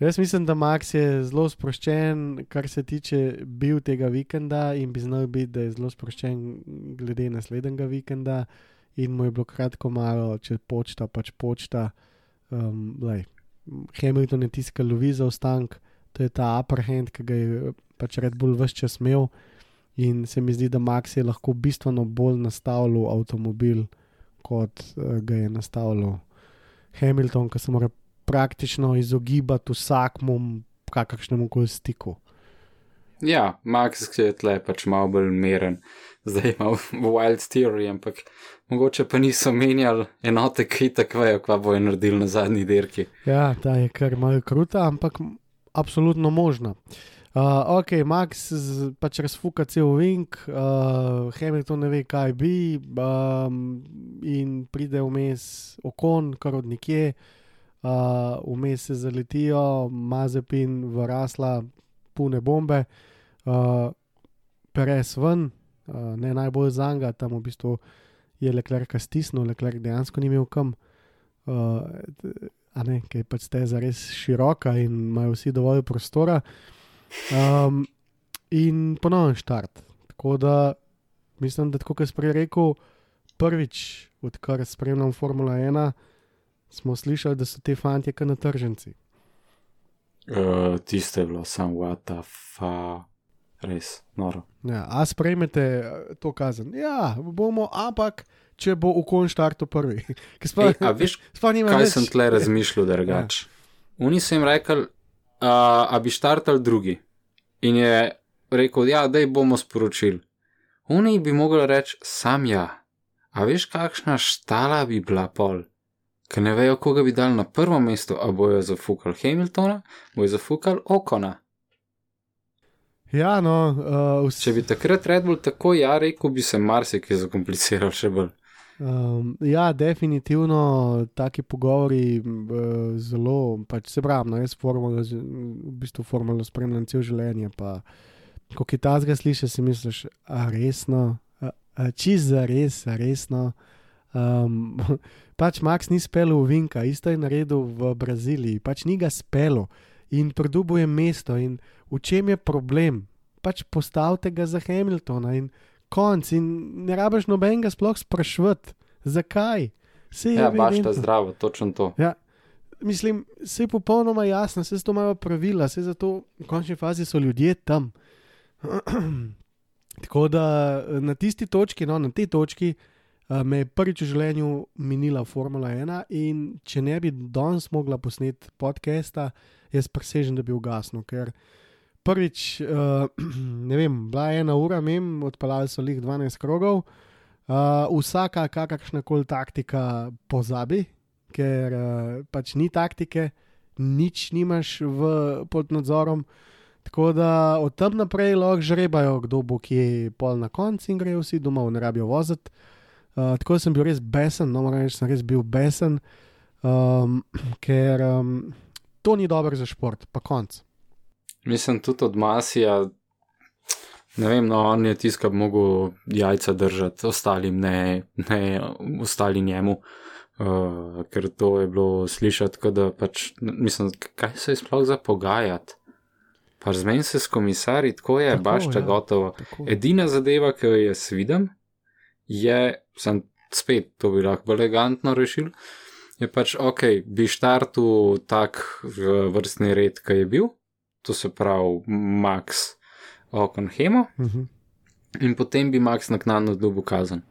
C: Jaz mislim, da Max je zelo sproščen, kar se tiče bil tega vikenda in bi znal biti, da je zelo sproščen glede naslednjega vikenda in mu je bilo kratko malo, če počta pač počta. Um, lej, Hamilton je ki lovi za ostank, to je ta upper hand, ki ga je pač Red Bull vse čas imel. In se mi zdi, da Max je lahko bistveno bolj nastavljal avtomobil, kot uh, ga je nastavljal Hamilton, ki se mora praktično izogibati vsakmu, kakršnemu koli stiku.
D: Ja, Max je tle pač malo bolj meren, zdaj ima Wild Theory, ampak mogoče pa niso menjali enote, ki tako vejo, kva bojo naredili na zadnji dirki.
C: Ja, ta je kar malo kruta, ampak absolutno možna. Uh, ok, Max z, pač razfuka cel vink, uh, Hamilton ne ve, kaj bi, um, in pride vmes okon, kar od nekje, uh, vmes se zaletijo, Mazepin v rasla, pune bombe, uh, Perez ven, uh, ne najbolj zanga, tam v bistvu je Leclerc stisnil, Leclerc dejansko ni imel kam. Uh, a ne, je pač steza res široka in imajo vsi dovolj prostora. Um, in ponovno štart. Tako da mislim, da tako kot sem prej rekel, prvič, odkar spremljam Formula 1, smo slišali, da so te fantje kar na trženci.
D: Uh, tiste je bilo, sam what the fa, res noro.
C: Ja, a sprejmete eh, to kazen? Ja, bomo, ampak če bo v kon štartu prvi. *laughs* Sploh-
D: veš,
C: sploh nima
D: kaj
C: več-
D: sem tle razmišljal drugače? Oni so jim rekli, a bi štartal drugi. In je rekel, ja, da bomo sporočili. Oni bi mogli reči, sam ja. A veš, kakšna štala bi bila pol? Ker ne vejo, koga bi dal na prvo mesto, a bojo zafukali Hamiltona, bojo zafukali Okona.
C: Ja, no, uh, vse.
D: Če bi takrat Red Bull tako ja rekel, bi se marsikaj zakompliciral še bolj.
C: Um, ja, definitivno taki pogovori uh, zelo, pač se pravi, no, jaz formulo, z- v bistvu formulo spremljam cel življenje. Pa, ko ki ta zga slišiš, si misliš, a resno, a, a čist za res, a resno. Um, *laughs* pač Max ni spel v Vinka, isto je naredil v Braziliji, pač ni ga spelo in produbuje mesto. In v čem je problem? Pač postavite ga za Hamiltona in konc in ne rabiš nobenega sploh sprašvati, zakaj. Sej je
D: Ja, baš ta zdravo, točno to.
C: Ja, mislim, vse je popolnoma jasno, vse to imajo pravila, vse zato v končni fazi so ljudje tam. *clears throat* Tako da na tisti točki, no, na tej točki, uh, me je prvič v življenju minila Formula 1 in če ne bi danes mogla posneti podcasta, jaz presežem, da bi ugasnil, ker prvič, uh, *clears throat* ne vem, bila je ena ura, mem, odpeljali so jih 12 krogov. Uh, vsaka kakršna koli taktika pozabi, ker uh, pač ni taktike, nič nimaš v, pod nadzorom. Tako da od tam naprej lahko žrebajo, kdo bo kje pol na koncu in grejo vsi domov, ne rabijo voziti. Uh, tako da sem bil res besen, no moram reči, sem res bil besen, um, *clears throat* ker um, to ni dobro za šport, pa konc.
D: Mislim tudi od Masija, ne vem, no, on je tiskal, mogel jajca držati, ostalim ne, ne ostali njemu, uh, ker to je bilo slišati, kot da pač, mislim, kaj se je sploh za pogajati. Pa zmeni se s komisarji, tako je,
C: Tako,
D: baš
C: ja,
D: gotovo.
C: Tako.
D: Edina zadeva, ki jo jaz vidim, je, sem spet to bi lahko elegantno rešil, je pač ok, bi štartu tak vrstni red, ki je bil, to se pravi Max Okon Hemo,
C: Uh -huh.
D: in potem bi Max naknadno dobil kazen.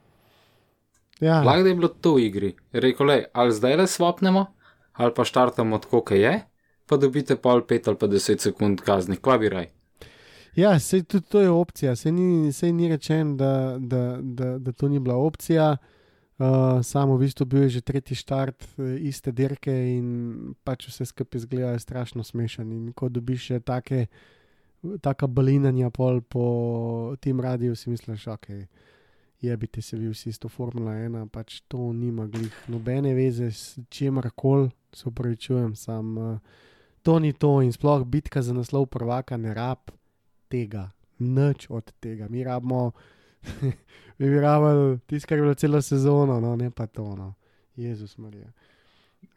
C: Ja,
D: Lahko je bilo to v igri, rekel le, ali zdaj le swapnemo, ali pa štartamo tako, kot je, pa dobite pol pet ali pa deset sekund kazni, kva bi raj.
C: Ja, sej tudi to je opcija. Sej ni, sej ni rečen, da, da, da, da to ni bila opcija. Uh, samo v bistvu bil je že tretji štart eh, iste dirke in pač vse skupaj izgleda strašno smešen. In ko dobiš še take, taka balinanja pol po tem radiju, si misliš, ok, jebite se vi vsi s to Formula 1, pač to nima glih nobene veze s čemer koli, se upravičujem, sam uh, to ni to in sploh bitka za naslov prvaka ne rab tega, nič od tega. Mi rabimo, *laughs* mi bi rabili tisto, kar je bilo celo sezono, no ne pa to, no. Jezus Marija.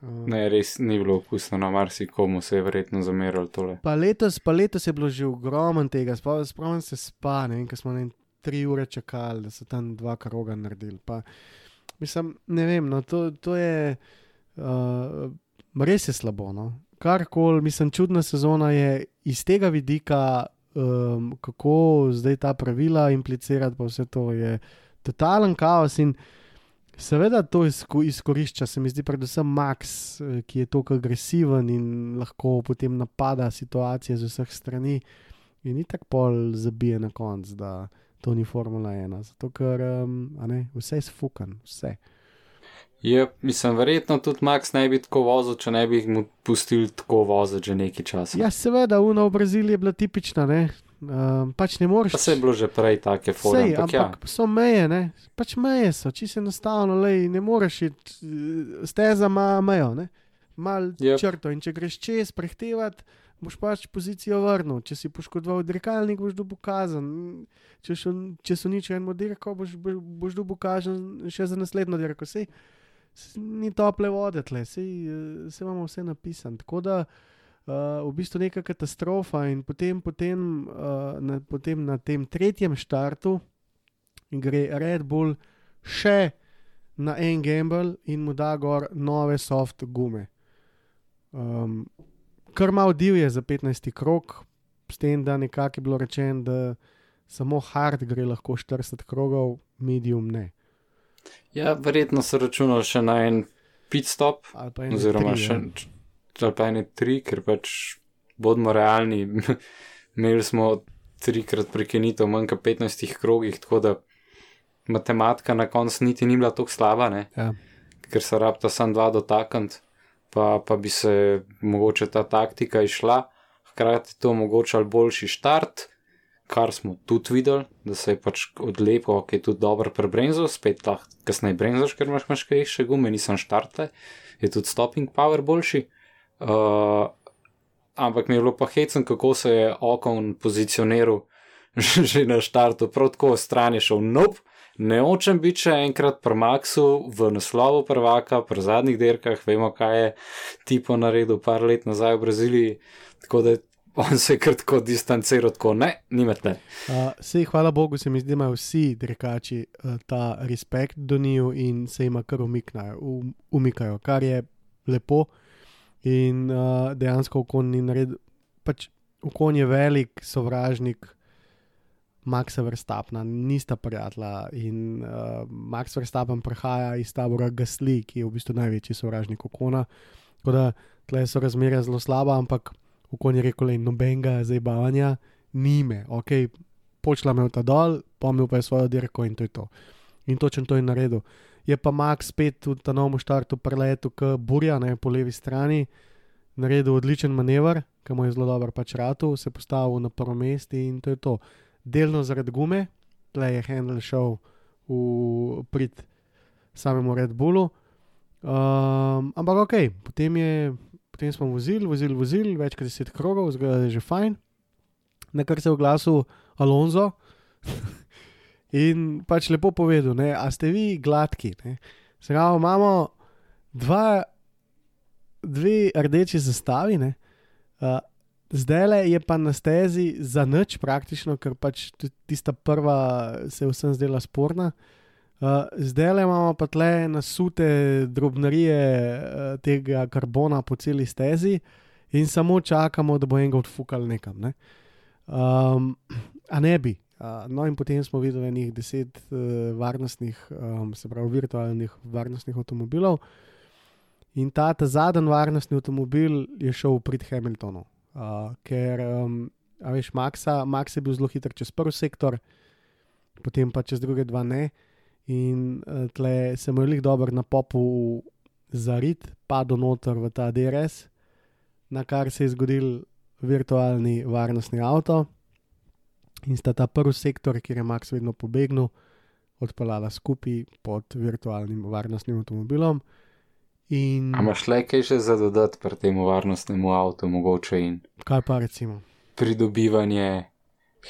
C: Um,
D: Ne, res ni bilo okusno, no marsikomu se je verjetno zameralo tole.
C: Pa letos, pa letos je bilo že ogromno tega, spomnim se spa, ne vem, ker smo ne tri ure čakali, da so tam dva kroga naredili. Pa, mislim, ne vem, no, to, to je. Uh, res je slabo. No? Karkoli, mislim, čudna sezona je iz tega vidika, um, kako zdaj ta pravila implicirati, pa vse to je totalen kaos in seveda to izko, izkorišča, se mi zdi, predvsem Max, eh, ki je tako agresiven in lahko potem napada situacije z vseh strani in ni tako pol zabije na konc, da to ni Formula 1. Zato ker um, ne, vse je sfukan, vse.
D: Je, mislim, verjetno tudi Max ne bi tako vozil, če ne bi mu pustili tako voziti že nekaj časa.
C: Ja, seveda, Una v Braziliji je bila tipična, ne. Um, pač ne moreš.
D: Pa se je bilo že prej take fore,
C: Sej,
D: ampak ja.
C: ampak so meje, ne? pač meje so, čisto enostavno, lej, ne moreš iti, eh, steza ima mejo, ne? mal yep. črto in če greš čez prehtevati, boš pač pozicijo vrnil, če si poškodoval dirkalnik, boš dobil kazen, če, šo, če so nič eno dirko, boš, boš dobil kazen še za naslednjo dirko, sej ni tople vode tle, sej eh, se imamo vse napisano. Tako da Uh, v bistvu neka katastrofa, in potem, potem, uh, na, potem na tem tretjem štartu gre Red Bull še na en gamble in mu da gor nove soft gume. Um, kar malo divje za 15. krok, s tem, da nekako je bilo rečeno, da samo hard gre lahko 40 krogov, medium ne.
D: Ja, verjetno so računali še na en pit stop, oziroma
C: tri,
D: še
C: ja.
D: ali pa ene tri, ker pač bodimo realni, *laughs* imeli smo trikrat prekinitev manj kot 15 krogih, tako da matematika na koncu niti ni bila tako slaba, ne?
C: Ja.
D: ker se rabta sam dva dotakniti, pa, pa bi se mogoče ta taktika išla, hkrati to omogočal boljši štart, kar smo tudi videli, da se je pač odlepo, ki je tudi dobro prebrenzel, spet lahko kasneje brenzaš, ker imaš maš kaj še gume, nisem štarte, je tudi stopping power boljši. Uh, ampak mi je bilo pa hecen, kako se je okon pozicioniral *laughs* že na štartu, prav tako stran je šel nob. Ne očem biti še enkrat pri Maxu v naslovu prvaka, pri zadnjih dirkah, vemo, kaj je tipo naredil par let nazaj v Braziliji, tako da on se je kar tako distanciral, tako ne, nimate.
C: Uh, sej, hvala Bogu, se mi zdi, da imajo vsi drekači uh, ta respekt do njiju in se jim kar umiknajo, um, umikajo, kar je lepo. In uh, dejansko okon ni naredil, pač okon je velik sovražnik Maxa Verstappna, nista prijatelja. In uh, Max Verstappen prihaja iz tabora Gasli, ki je v bistvu največji sovražnik okona. Tako da tle so razmere zelo slaba, ampak okon je rekel, da nobenega zabavanja nime, ok, počla me v ta dol, pomnil pa je svojo dirko in to je to. In točno to je naredil. Je pa Max spet v ta novem štartu preletel k Burja, ne po levi strani, naredil odličen manever, ki mu je zelo dobro pač ratu, se postavil na prvo mesto in to je to. Delno zaradi gume, tle je Handel šel v prid samemu Red Bullu. Um, ampak ok, potem, je, potem smo vozili, vozili, vozili, več kot 10 krogov, zgleda, da je že fajn. Na kar se je oglasil Alonso *laughs* in pač lepo povedal, ne, a ste vi gladki. Sravo imamo dva, dve rdeči zastavi, ne, uh, zdaj le je pa na stezi za nič praktično, ker pač tista prva se je vsem zdela sporna. Uh, zdaj le imamo pa tle nasute drobnarije uh, tega karbona po celi stezi in samo čakamo, da bo enega odfukal nekam. Ne? Um, a ne bi. Uh, no, in potem smo videli nekaj deset uh, varnostnih, um, se pravi, virtualnih varnostnih avtomobilov. In ta, ta zadnji varnostni avtomobil je šel prid Hamiltonu, uh, ker, um, a veš, Maxa, Max je bil zelo hiter čez prvi sektor, potem pa čez druge dva ne. In uh, tle se mu je lih dobro na popu zarit, padel noter v ta DRS, na kar se je zgodil virtualni varnostni avto. In sta ta prvi sektor, kjer je Max vedno pobegnil, odpeljala skupaj pod virtualnim varnostnim avtomobilom. In
D: A imaš le kaj še za dodati pri tem varnostnemu avtu, mogoče in
C: kaj pa recimo?
D: pridobivanje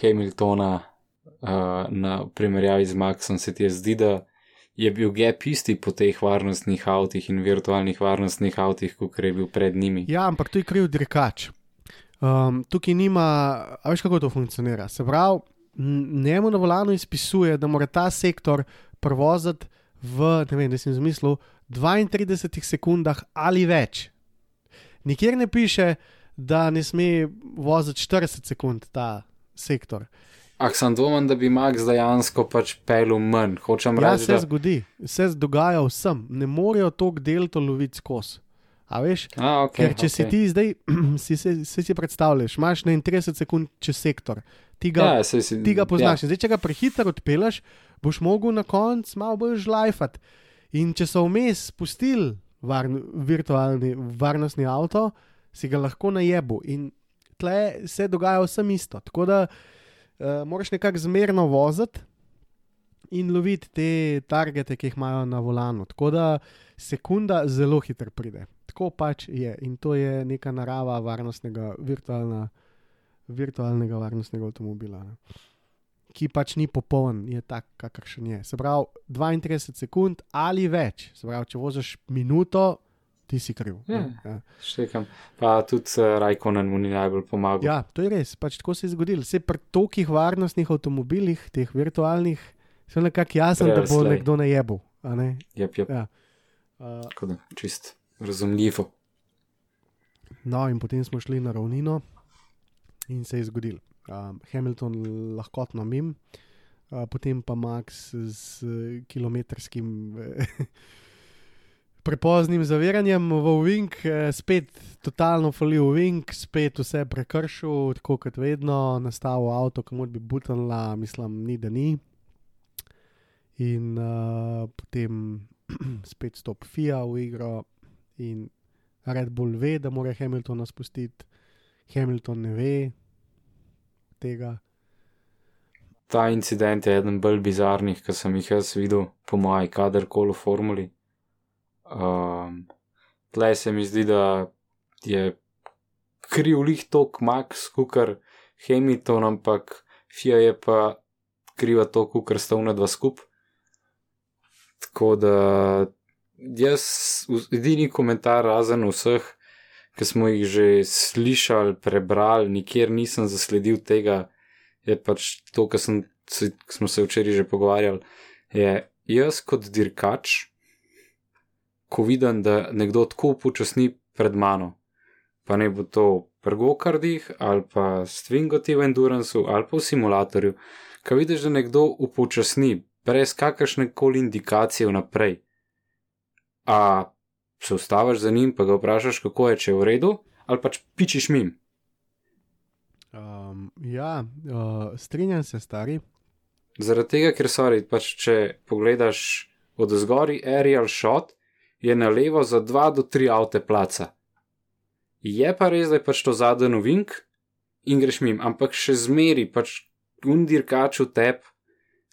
D: Hamiltona uh, na primerjavi z Maxom, se ti zdi, da je bil gap isti po teh varnostnih avtih in virtualnih varnostnih avtih, kot je bil pred njimi.
C: Ja, ampak to je kriv dirkač. Um, tukaj nima, a veš kako to funkcionira. Se pravi, njemu na volanu izpisuje, da mora ta sektor prevoziti v, ne vem, da sem zmislil, 32 sekundah ali več. Nikjer ne piše, da ne sme voziti 40 sekund ta sektor.
D: Ah, sem dvomen, da bi Max dejansko pač pelil manj. Hočem
C: Ja,
D: reči,
C: se
D: da
C: zgodi, se dogaja vsem, ne morejo tok delto loviti skozi. A veš?
D: A, okay,
C: Ker če okay. si ti zdaj, *clears throat* si, si, si, si predstavljaš, imaš ne 30 sekund čez sektor, ti ga,
D: Ja, saj si,
C: ti ga poznaš.
D: Ja.
C: Ja. Zdaj, če ga prehiter odpeleš, boš mogel na koncu malo bolj žlajfati. In če so vmes spustili varn, virtualni varnostni avto, si ga lahko najebu. In tle se dogaja vsem isto. Tako da uh, moraš nekako zmerno voziti in loviti te targete, ki jih imajo na volanu. Tako da sekunda zelo hitro pride. Tako pač je in to je neka narava varnostnega, virtualna, virtualnega varnostnega avtomobila. Ne. Ki pač ni popoln, je tak, kakršen je. Se pravi, 32 sekund ali več. Se pravi, če voziš minuto, ti si kriv.
D: Ja.
C: Ja.
D: Štekam. Pa tudi uh, Rajkonen mu ni najbolj pomagal.
C: Ja, to je res, pač tako se je zgodilo. Se pri tolikih varnostnih avtomobilih, teh virtualnih, je nekako jasno, da bo
D: slej.
C: nekdo najebil. a Ne?
D: Jep, jep.
C: Ja. Uh,
D: Tako da, čist razumljivo.
C: no, in potem smo šli na ravnino in se je zgodil. Um, Hamilton lahkotno mim, uh, potem pa Max z uh, kilometrskim. *laughs* Prepoznim zaviranjem v Wing, eh, spet totalno falil Wing, spet vse prekršil, tako kot vedno, nastavil avto, kamor bi butanla, mislim, ni da ni. In uh, potem *clears throat* spet stop FIA v igro in Red Bull ve, da mora Hamiltona spustiti, Hamilton ne ve tega.
D: Ta incident je eden bolj bizarnih, ki sem jih jaz videl, po mojem, kadarkoli v formuli. Um, tle se mi zdi, da je kriv lih tok Max, kukar Hamilton, ampak FIA je pa kriva to, kukar sta una dva skup. Tako da jaz, edini komentar razen vseh, ki smo jih že slišali, prebrali, nikjer nisem zasledil tega, je pač to, kar smo se včeraj že pogovarjali. Je jaz kot dirkač, ko vidim, da nekdo tako upočasni pred mano, pa ne bo to pri gokardih ali pa stringoti v endurancu ali pa v simulatorju, ko vidiš, da nekdo upočasni brez kakršne koli indikacije vnaprej. A se ustaviš za njim, pa ga vprašaš, kako je, če je v redu, ali pač pičiš mim.
C: Um, ja, uh, strinjam se, stari.
D: Zaradi tega, ker sorry, pač če pogledaš od zgori aerial shot, je na levo za 2 do 3 avte placa. Je pa res, da je pač to zadnji novink in greš mim, ampak še zmeri, pač undirkač v tep,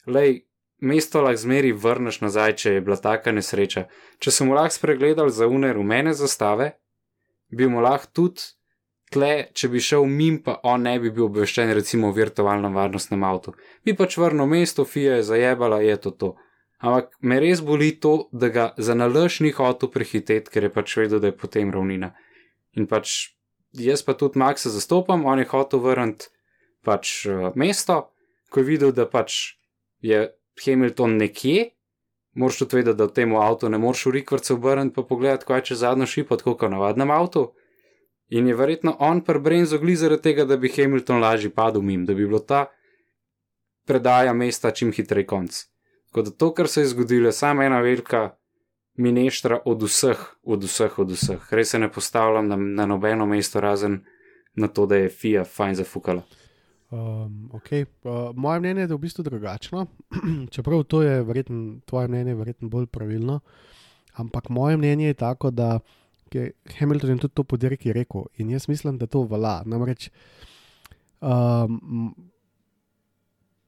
D: lej, mesto lahko zmeri vrneš nazaj, če je bila taka nesreča. Če sem mu lahko spregledal za une rumene zastave, bi mu lahko tudi tle, če bi šel mim, pa on ne bi bil obveščen, recimo v virtualnem varnostnem avtu bi pač vrnil mesto, fija je zajebala, je to to. Ampak me res boli to, da ga za nalaž ni hotel prehiteti, ker je pač vedel, da je potem ravnina. In pač jaz pa tudi Maxa zastopam, on je hotel vrniti pač uh, mesto, ko je videl, da pač je Hamilton nekje, moraš tudi vedeti, da v tem avtu ne moreš v rikvrce obrniti pa pogledati, kaj če zadnjo šipo, tako kot v navadnem avtu. In je verjetno on prebrenzo gli zaradi tega, da bi Hamilton lažje padel mim, da bi bilo ta predaja mesta čim hitrej konc. Tako da to, kar se je zgodilo, je samo ena velika mineštra od vseh, od vseh, od vseh. Res se ne postavljam na, na nobeno mesto, razen na to, da je FIA fajn zafukala.
C: Um, okay. uh, moje mnenje je da v bistvu drugačno, *clears throat* čeprav to je verjetno, tvoje mnenje je verjetno bolj pravilno. Ampak moje mnenje je tako, da je Hamilton je tudi to podirki rekel in jaz mislim, da to vala. Namreč um,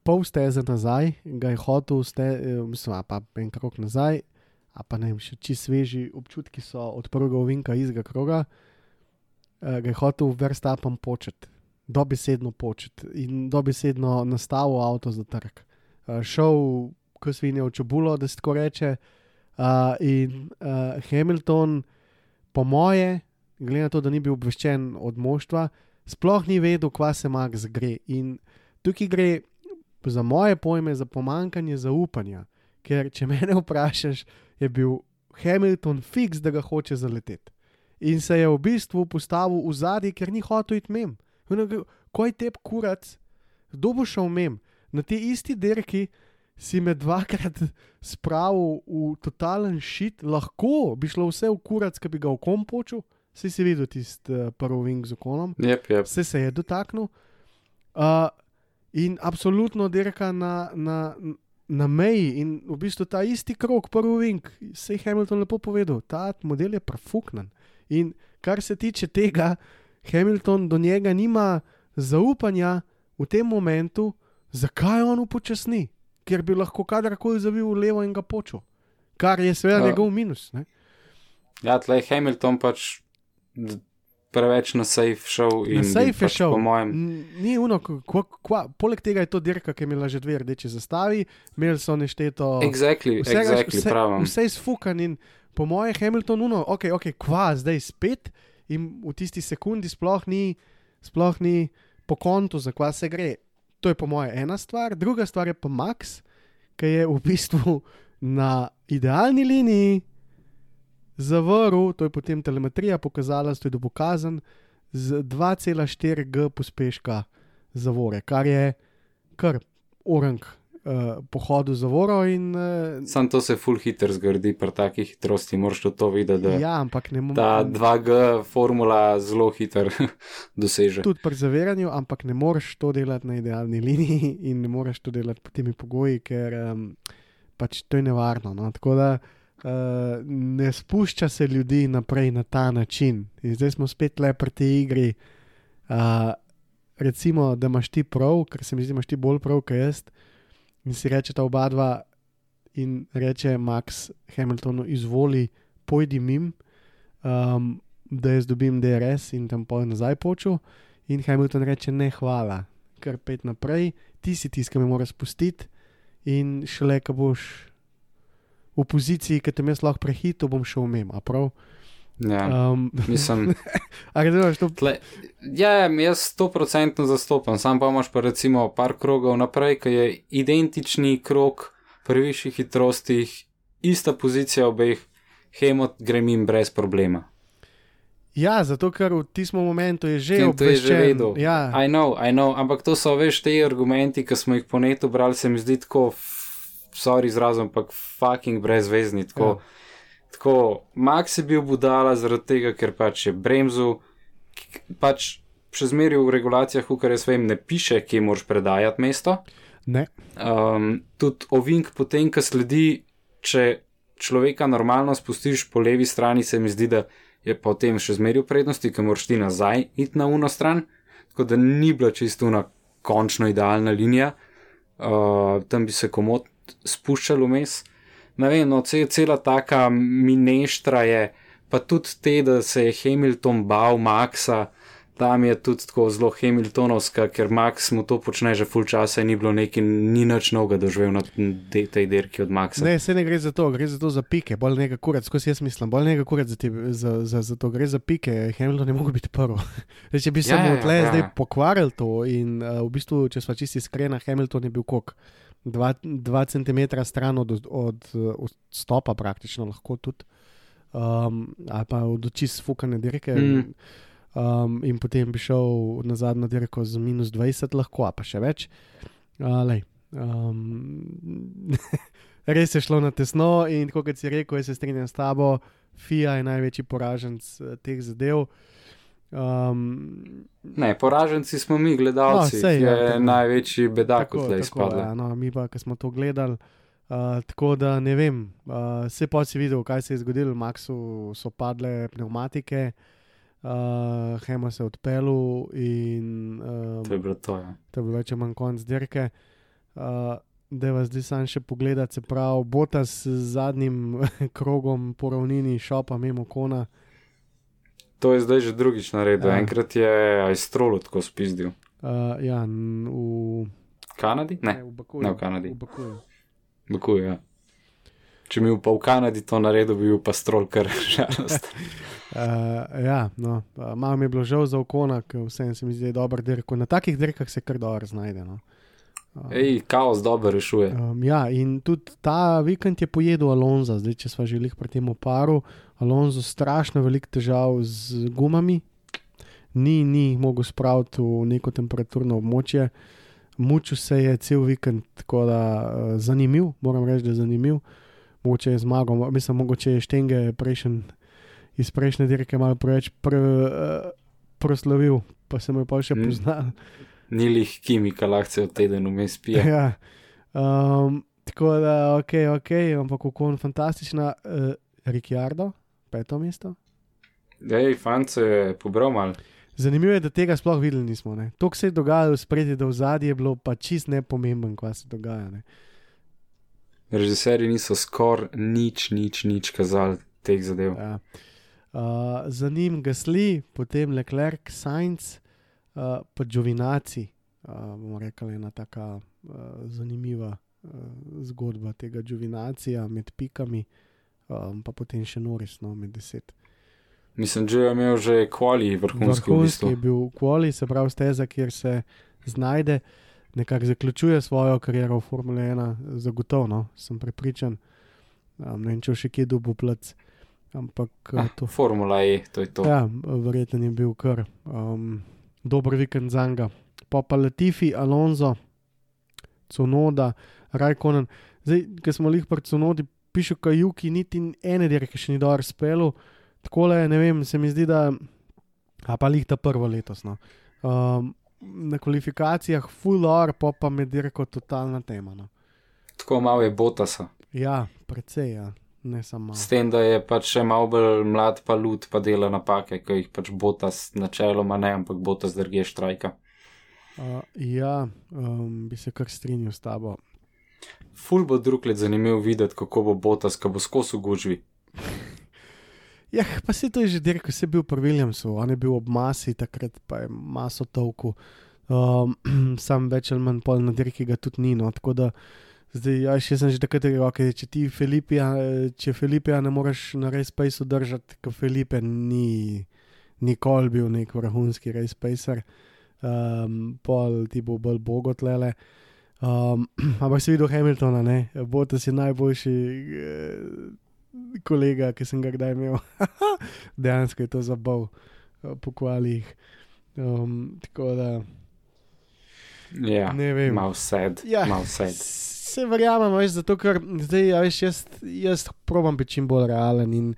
C: pol steze nazaj ga je hotel, ste, eh, mislim, a pa en krok nazaj, a pa ne vem, še čisto sveži občutki so od prvega ovinka izga kroga, uh, ga je hotel verstapom početi dobesedno početi in dobesedno nastavil avto za trg. Uh, šel, ko svinje v čebulo, da se tako reče. Uh, in uh, Hamilton, po moje, glede na to, da ni bil obveščen od moštva, sploh ni vedel, kva se Max gre. In tukaj gre za moje pojme za pomankanje zaupanja. Ker, če me vprašaš, je bil Hamilton fiks, da ga hoče zaleteti. in se je v bistvu postavil v zadnji, ker ni hotel iti mem. Ko je tep kurac, kdo bo šel mem? Na tej isti dirki si me dvakrat *laughs* spravil v totalen šit, lahko bi šlo vse v kurac, ki bi ga v kom počul. Si si videl tisti uh, prvi wing z okonom,
D: Yep, yep.
C: vse se je dotaknil. Uh, in absolutno dirka na, na, na meji, in v bistvu ta isti krok, prvi wing, se je Hamilton lepo povedal, ta model je profuknen. In kar se tiče tega, Hamilton do njega nima zaupanja v tem momentu, zakaj on upočasni, ker bi lahko kadarkoli zavil v levo in ga počel. Kar je seveda
D: Ja.
C: njegov minus. Ne?
D: Ja, tle je Hamilton pač preveč na safe šel.
C: Na
D: in
C: safe je
D: pač
C: šel.
D: Po mojem,
C: Ni uno, kva, kva, poleg tega je to dirka, ki je imela že dve rdeči zastavi, imeli so nešteto.
D: exactly,
C: vsega-
D: exactly
C: vse,
D: pravim.
C: vse izfukan in po mojem Hamiltonu, ok, ok, kva, zdaj spet in v tisti sekundi sploh ni, sploh ni po kontu, za kva se gre. To je po mojem ena stvar, druga stvar je pa Max, ki je v bistvu na idealni liniji zavrl, to je potem telemetrija pokazala, to je dokazan, z 2,4 G pospeška zavore, kar je kar orang uh, po hodu zavoro in uh,
D: Sam to se full hitter zgodi pri takih hitrosti, moraš to videti, da
C: Ja, ampak ne
D: ta
C: moreš.
D: 2G formula zelo hiter *laughs* doseže.
C: Tudi pri zaviranju, ampak ne moreš to delati na idealni liniji in ne moreš to delati pod temi pogoji, ker um, pač to je nevarno. No? Tako da uh, ne spušča se ljudi naprej na ta način. In zdaj smo spet le pri tej igri. Uh, recimo, da imaš ti prav, ker se mi zdi, da imaš ti bolj prav, kot jaz. In si reče ta oba dva, in reče Max Hamiltonu, izvoli, pojdi mim. Um, da jaz dobim DRS in tam pojjo nazaj počel. In Hamilton reče: Ne, hvala, kar pet naprej, ti si tisti, ki me moraš spustiti. In šele, ko boš v poziciji, ki te jaz lahko prehitil, bom šel mem. a prav?
D: Ja,
C: Um,
D: mislim, *laughs*
C: a razumeš to?
D: tle, ja, ja, jaz sto procentno zastopam, sam pa imaš pa recimo par krogov naprej, ki je identični krog pri višjih hitrostih, ista pozicija obeh, hemot gremim brez problema.
C: Ja, zato ker v tistem momentu je že
D: In to je že
C: obveščen.
D: vedel.
C: Ja,
D: I know, I know, ampak to so veš te argumenti, ki smo jih po netu brali, se mi zdi tako, sorry izrazom, ampak fucking brezvezni. Tako,
C: Ja.
D: tako Max je bil budala zaradi tega, ker pač je bremzu, pač še zmeraj v regulacijah, v kar jaz vem, ne piše, kje moraš predajati mesto.
C: ne.
D: Um, tudi ovink potem, ki sledi, če človeka normalno spustiš po levi strani, se mi zdi, da je potem še zmeraj v prednosti, ker moraš ti nazaj iti na uno stran, tako da ni bila čisto una končno idealna linija, uh, tam bi se komod spuščal vmes. Ne vem, no, ce, cela taka mineštra je, pa tudi te, da se je Hamilton bal Maxa, tam je tudi tako zelo Hamiltonovska, ker Max mu to počne že full časa in ni bilo neki, ni nič novega doživel na de, tej dirki od Maxa.
C: Ne, se ne gre za to, gre za to za pike, bolj nekaj kurat, skozi jaz mislim, bolj nekaj kurat za, te, za, za, za to, gre za pike, Hamilton ne more biti. *laughs* Zdaj, če bi se
D: Ja,
C: mu
D: ja,
C: tle
D: ja.
C: zdaj pokvaril to in uh, v bistvu, če smo čisti iskreni, Hamilton je bil kok. 2 cm stran od, od, od stopa, praktično lahko tudi, um, ali pa od oči sfukane dirke.
D: Mm.
C: Um, in potem bi šel na zadnjo dirko z minus 20, lahko, pa še več. Uh, lej, um, *laughs* res je šlo na tesno, in kot si rekel, jaz se strinjam s tabo, FIA je največji poraženc eh, teh zadev. Um,
D: Ne, poraženci smo mi, gledalci,
C: No,
D: no,
C: sej,
D: je
C: ja,
D: ja,
C: tako.
D: največji bedak
C: tako,
D: tega
C: tako,
D: izpadla.
C: ja, no, mi pa, ki smo to gledali. Uh, tako da ne vem, uh, vse pa si videl, kaj se je zgodilo. Maxu so padle pneumatike, uh, Hema se je odpeljal in um,
D: To je bilo to. Ja.
C: to je bil več ali manj konc dirke. Uh, da vas zdaj sam še pogledati, se pravi, bota s zadnjim *laughs* krogom po ravnini, šopa mimo kona.
D: To je zdaj že drugič naredil.
C: Ja.
D: Enkrat je Aistrolu tako spizdil.
C: Uh, ja, v,
D: Kanadi? Ne,
C: v Bakuju.
D: ne v Kanadi.
C: V Bakuju.
D: Bakuj, ja. Če mi pa v Kanadi to naredil, bi bil pa strol kar *laughs* žalost.
C: Uh, ja, no, uh, malo mi je bilo žal za okona, ker vsem se mi zdi dobro dirko. Na takih dirkah se kar dobro znajde. No.
D: Ej, kaos dobro rešuje.
C: Um, ja, in tudi ta vikend je pojedel Alonso, zdaj če smo želeli pri tem oparu. Alonso strašno velik težav z gumami, ni, ni mogel spraviti v neko temperaturno območje. Mučil se je cel vikend, tako da uh, zanimiv, moram reči, da je zanimiv. Mogoče je zmagal, mislim, mogoče je štenge prejšen, iz prejšnje dirke malo preveč pr, uh, proslavil, pa se mu je pa še
D: Mm. Ni lih kimika, lahko se v teden vmes pije. *laughs*
C: Ja. Um, tako da, ok, ok, ampak kako je fantastična, uh, Ricciardo, peto mesto.
D: Ej, fant se je pobral mal.
C: Zanimivo je, da tega sploh videli nismo. To, kar se je dogajalo spredi, da v zadnji je bilo pa čist nepomemben, kaj se dogaja. Ne.
D: Režiserji niso skoraj nič, nič, nič kazali teh zadev.
C: Ja. Uh, za njim Gasli, potem Leclerc, Sainz, uh, pa Giovinazzi. Uh, bomo rekli, ena taka uh, zanimiva uh, zgodba tega Giovinacija med pikami, um, pa potem še Noris, no, med deset.
D: Mislim, že je imel že kvali vrhunski v
C: Vrhunski
D: bistvu.
C: je bil kvali, se pravi steza, kjer se znajde, nekako zaključuje svojo kariero v Formule 1, zagotovo, no, sem prepričan. Um, ne vem, če še kje dobil plac. Ampak ah,
D: Ah,
C: to.
D: Formula E, to je to.
C: Ja, verjetno je bil kar um, dober vikend za njega. Pa pa Latifi, Alonso, Cunoda, Rajkonen. Zdaj, ki smo jih pri Cunodi, piše Kajuki, niti ene dirke še ni dobro spelo. Tako le, ne vem, se mi zdi, da. A pa jih ta prvo letos. No. Um, na kvalifikacijah full or, pa pa med dirko totalna tema. No.
D: Tako malo je Botasa.
C: Ja, precej, ja. Ne samo
D: S tem, da je pač še malo bolj mlad, pa lud, pa dela napake, ki jih pač Botas načeloma ne, ampak Botas drge štrajka.
C: Uh, ja, um, bi se kar strinjal s tabo.
D: Ful bo drug let zanimivo videti, kako bo Botas, ko bo skozi v gužvi. *laughs*
C: Ja, pa se to je že dirko, se je bil pri Williamsu, on je bil ob masi, takrat pa je maso tolku. Um, *clears throat* sam več ali manj pol na dirki ga tudi ni. No, tako da zdaj, ja, še sem že takrat rekel, okay, če ti Filipija, če Filipija ne moreš na race paceu držati, ker Filipe ni nikoli bil nek vrhunski race pacer, um, pol ti bo bolj bogotlele. Um, *clears throat* ampak si videl Hamiltona, ne, Botas je najboljši. Eh, kolega, ki sem ga kdaj imel, *laughs* dejansko je to zabav eh, po kvalih. Um, tako da
D: Ja,
C: ne vem.
D: malo sed,
C: Ja,
D: malo sed. *laughs*
C: Se verjamem, veš, zato ker zdaj, ja, veš, jaz, jaz probam biti čim bolj realen. In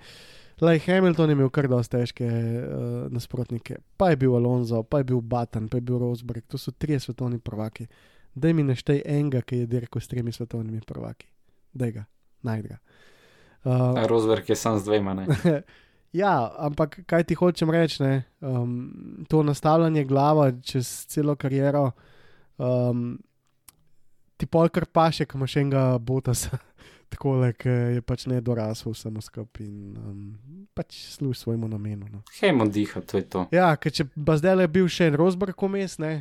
C: Lej Hamilton je imel kar dosti težke uh, nasprotnike. Pa je bil Alonso, pa je bil Button, pa je bil Rosberg, to so trije svetovni prvaki. Daj mi naštej enega, ki je dirkal s tremi svetovnimi prvaki. Daj ga, najdra. Uh,
D: A Rosberg je sam z dvema, *laughs*
C: ja, ampak kaj ti hočem reči, ne? Um, to nastavljanje glava čez celo kariero, um, ti polkar paše, ko imaš enega botasa, *laughs* tako le, ki je pač ne dorasel vsemu skupaj in um, pač služi svojemu namenu. No.
D: Hejmo diha, to je to.
C: Ja, ker če pa zdaj le bil še en Rosberg vmes, ne.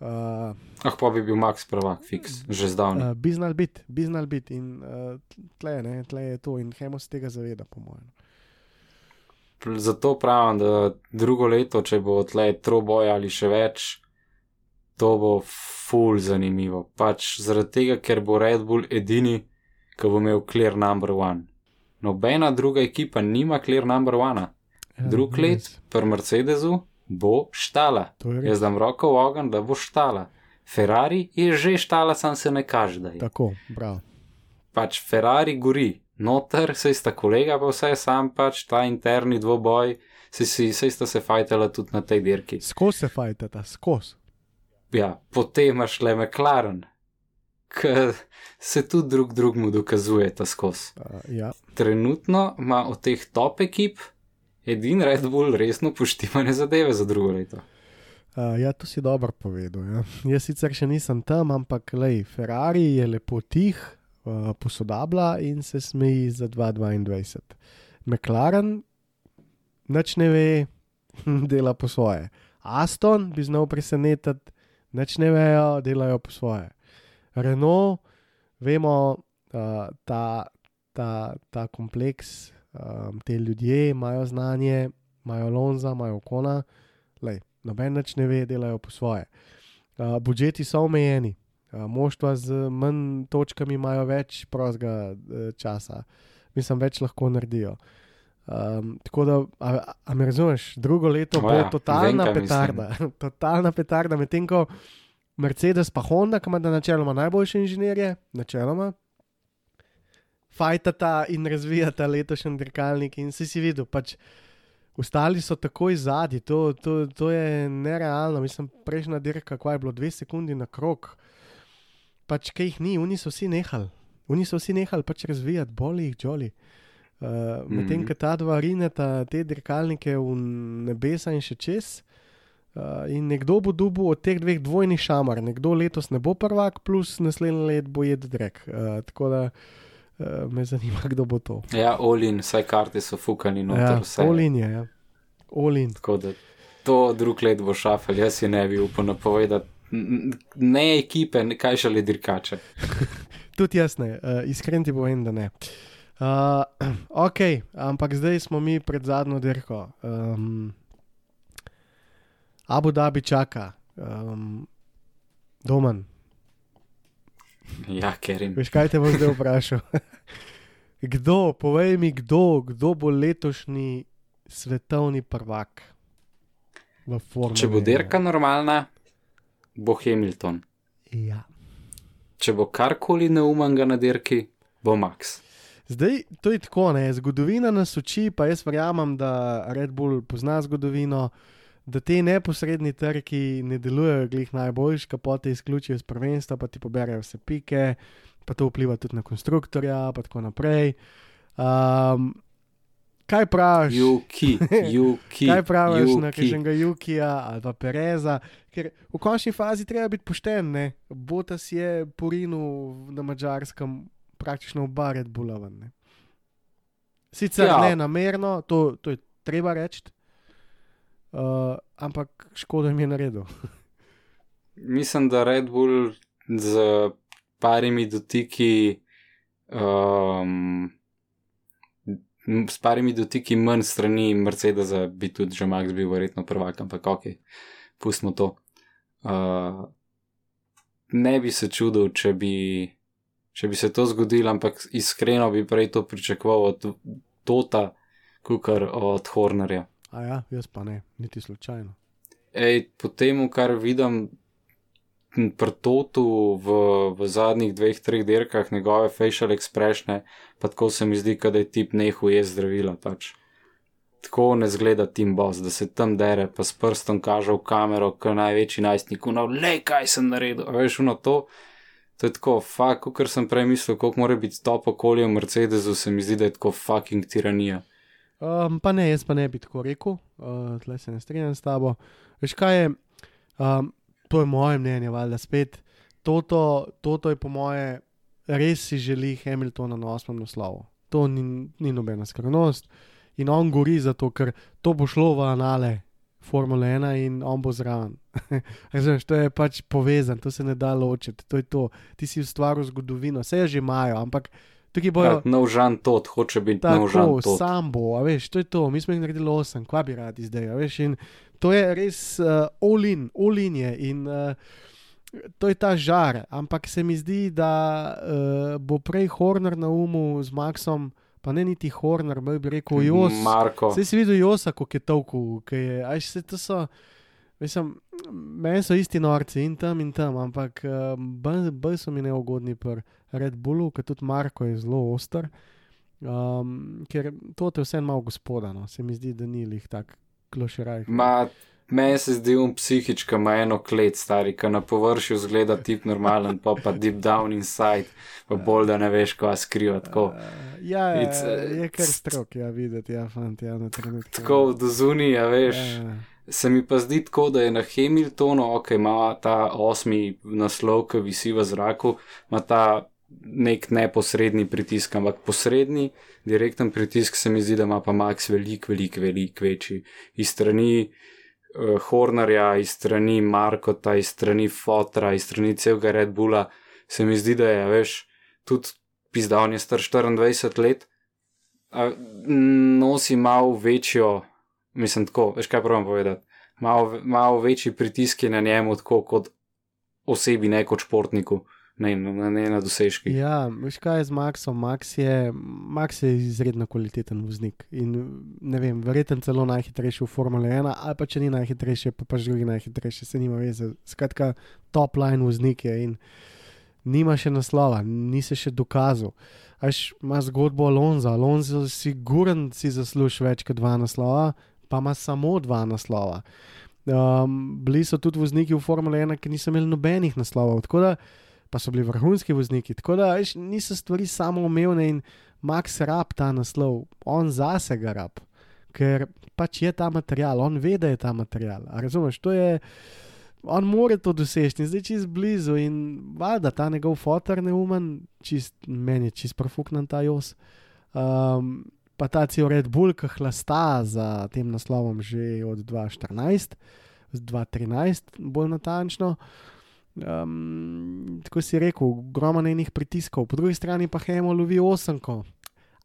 C: Uh,
D: Ah, pa bi bil Max prvak, fiks, že zdavnaj.
C: uh, bi znal biti, bi znal biti in uh, tle, ne, tle je to in Hemo se tega zaveda, po mojem.
D: Zato pravim, da drugo leto, če bo tle troboj ali še več, to bo ful zanimivo. Pač zaradi tega, ker bo Red Bull edini, ki bo imel clear number one. Nobena druga ekipa nima clear number one.
C: Ja,
D: Drug let pri Mercedesu bo štala. Jaz dam roko v ogen, da bo štala. Ferrari je že štala, sam se ne kaže, da je.
C: Tako, prav.
D: pač Ferrari gori, noter se sta kolega, pa vse sam pač ta interni dvoboj, se, se, se sta se fajtala tudi na tej dirki.
C: Skozi se fajtata, skozi.
D: Ja, potem imaš le McLaren, ki se tudi drug drugmu dokazuje ta skos.
C: Uh, ja.
D: Trenutno ima od teh top ekip edin Red Bull resno poštivane zadeve za drugo leto.
C: Uh, ja, to si dobro povedal. Ja. Jaz sicer še nisem tam, ampak lej, Ferrari je lepo tih, uh, posodablja in se smeji za 2022. McLaren nič ne ve, *laughs* dela po svoje. Aston bi znal presenetiti, nič ne vejo, delajo po svoje. Renault, vemo, uh, ta, ta, ta kompleks, um, te ljudje imajo znanje, imajo Lonza, imajo Kona, lej, noben več ne ve, delajo po svoje. Uh, budžeti so omejeni, Uh, moštva z manj točkami imajo več prostega uh, časa, mislim, več lahko naredijo. Um, tako da, a, a me razumeš, drugo leto
D: O
C: bo
D: ja,
C: totalna
D: vem,
C: petarda. *laughs* totalna petarda, medtem ko Mercedes pa Honda, ki ima načeloma najboljše inženirje, načeloma, fajtata in razvijata letošnji dirkalnik in si si videl, pač ostali so takoj zadnji, to, to, to je nerealno. Mislim, prejšnja dirka, kaj je bilo, dve sekundi na krok, pač kaj jih ni, oni so vsi nehali. Oni so vsi nehali pač razvijati, boli jih joli. Uh, Medtem,
D: Mhm.
C: ko ta dva rineta te dirkalnike v nebesa in še čez. Uh, in nekdo bo dubu od teh dveh dvojnih šamar, nekdo letos ne bo prvak, plus naslednji let bo jedel drek. Uh, tako da uh, me zanima, kdo bo to.
D: Ja, Olin, vsaj karte so fukani noter,
C: Ja,
D: vse.
C: Olin je, ja. Olin.
D: Tako da to drug let bo šafel, jaz si ne bi upal napovedati. Ne ekipe, kaj šele dirkače. *laughs*
C: Tudi jaz ne, uh, iskren ti povem, da ne. Uh, *clears throat* ok, ampak zdaj smo mi pred zadnjo dirko. Um, Abu Dhabi čaka, um, Domen.
D: Ja, Kerim.
C: Veš, kaj te bom zdaj vprašal? *laughs* kdo, povej mi, kdo, kdo bo letošnji svetovni prvak v Formuli?
D: Če bo
C: 1?
D: dirka normalna, bo Hamilton.
C: Ja.
D: Če bo karkoli neumanga na dirki, bo Max.
C: Zdaj, to je tako, ne? zgodovina nas uči, pa jaz verjamem, da Red Bull pozna zgodovino, da te neposredni trki ne delujejo glih najboljš, kapote izključijo iz prvenstva, pa ti poberajo vse pike, pa to vpliva tudi na konstruktorja, pa tako naprej. Um, kaj praviš?
D: Juki, Juki. *laughs*
C: Kaj praviš na kažnega Jukija ali pa Pereza, ker v končni fazi treba biti pošten. Ne? Botas je porinil na mačarskem praktično oba Red Bulla ven. Sicer
D: Ja.
C: ne namerno, to, to je treba reči, uh, ampak škodo jim je naredil. *laughs*
D: Mislim, da Red Bull z parimi dotiki, um, s parimi dotiki manj strani Mercedesa, bi tudi že Max bil verjetno prvak, ampak ok, pustimo to. Uh, ne bi se čudil, če bi, če bi se to zgodilo, ampak iskreno bi prej to pričakoval od Tota, kukar od Hornerja.
C: A ja, jaz pa ne, niti slučajno.
D: Ej, po tem, kar vidim pri Totu v, v zadnjih dveh, treh dirkah, njegove facial expressione, pa tako se mi zdi, da je tip nehu je zdravila. Pač. Tako ne zgleda Tim Boss, da se tam dere, pa s prstom kaže v kamero, kot največji najstnik, no, le kaj sem naredil. Veš, no to. To je tako, fuck, kot sem prej mislil, koliko mora biti top okolje v Mercedesu, se mi zdi, da je tako fucking tiranija.
C: Um, pa ne, jaz pa ne bi tako rekel, uh, tle se ne strinjam s tabo. Veš kaj je, um, to je moje mnenje, valjda spet. Toto, toto je po moje, res si želi Hamiltona na osmem naslovu. To ni, ni nobena skrivnost in on gori za to, ker to bo šlo v anale Formule 1 in on bo zraven. *laughs* Razumeš, to je pač povezan, to se ne da ločiti, to je to. Ti si ustvaril zgodovino, vse že imajo, ampak tukaj bojo.
D: Ja, nov žan tot, hoče biti
C: Tako,
D: tot.
C: sam bo, a veš, to je to, mi smo jih naredili osem, kva bi radi zdaj, a veš, in to je res uh, olin, olin je in uh, to je ta žar, ampak se mi zdi, da uh, bo prej Horner na umu z Maxom, pa ne niti Horner, bi rekel Jos.
D: Marko.
C: Vse si videl Josa, kako je tolku, ki je, aj se to so. Mislim, meni so isti norci in tam in tam, ampak uh, bolj bolj so mi neugodni pri Red Bullu, ker tudi Marko je zelo oster. Um, ker to te vseeno malo gospoda, no. se mi zdi, da ni lih tak klošeraj.
D: Ma, meni se zdi um psihička, ima eno klet, stari, ki na površju zgleda tip normalen, pa pa deep down inside, pa bolj da ne veš, kva skriva. Tako,
C: Uh, ja,
D: It's, uh,
C: je kar strok, ja, videti, ja, fant, ja, na trenutke.
D: tako do zunija, veš.
C: Ja,
D: Se mi pa zdi tako, da je na Hamiltonu, ok, ima ta osmi naslov, ki visi v zraku, ima ta nek neposredni pritisk, ampak posredni, direkten pritisk se mi zdi, da ima pa Max velik, velik, velik večji. Iz strani uh, Hornerja, iz strani Markota, iz strani Fotra, iz strani celega Red Bulla, se mi zdi, da je, veš, tudi pizdavn je star 24 let, a, nosi malo večjo, mislim tako, veš kaj pravim povedati, malo, malo večji pritisk je na njemu, tako kot osebi, ne kot športniku, ne, ne, ne na dosežki.
C: Ja, veš kaj je z Maxom? Max je, Max je izredno kvaliteten voznik in ne vem, verjetno celo najhitrejši v Formule 1, ali pa če ni najhitrejši, pa pač drugi najhitrejši, se nima veze. Skratka, top line voznik je in nima še naslova, ni se še dokazal. Až ima zgodbo Alonso, Alonso si guren si zasluži več kot dva naslova, pa ima samo dva naslova. Um, bili so tudi vozniki v Formule 1, ki niso imeli nobenih naslovov, tako da pa so bili vrhunski vozniki. Tako da veš, niso stvari samo umevne in Max rab ta naslov, on zase ga rab, ker pač je ta material, on ve, da je ta material. Razumeš, to je. On more to doseči, zdaj čez blizu in valjda ta njegov fotor neumen, meni je čist profuknan ta jos. Um, pa ta cel Red Bull, ki hlasta za tem naslovom že od 2014, 2013, bolj natančno. Um, tako si rekel, ogromno enih pritiskov, po drugi strani pa Hemo lovi osemko.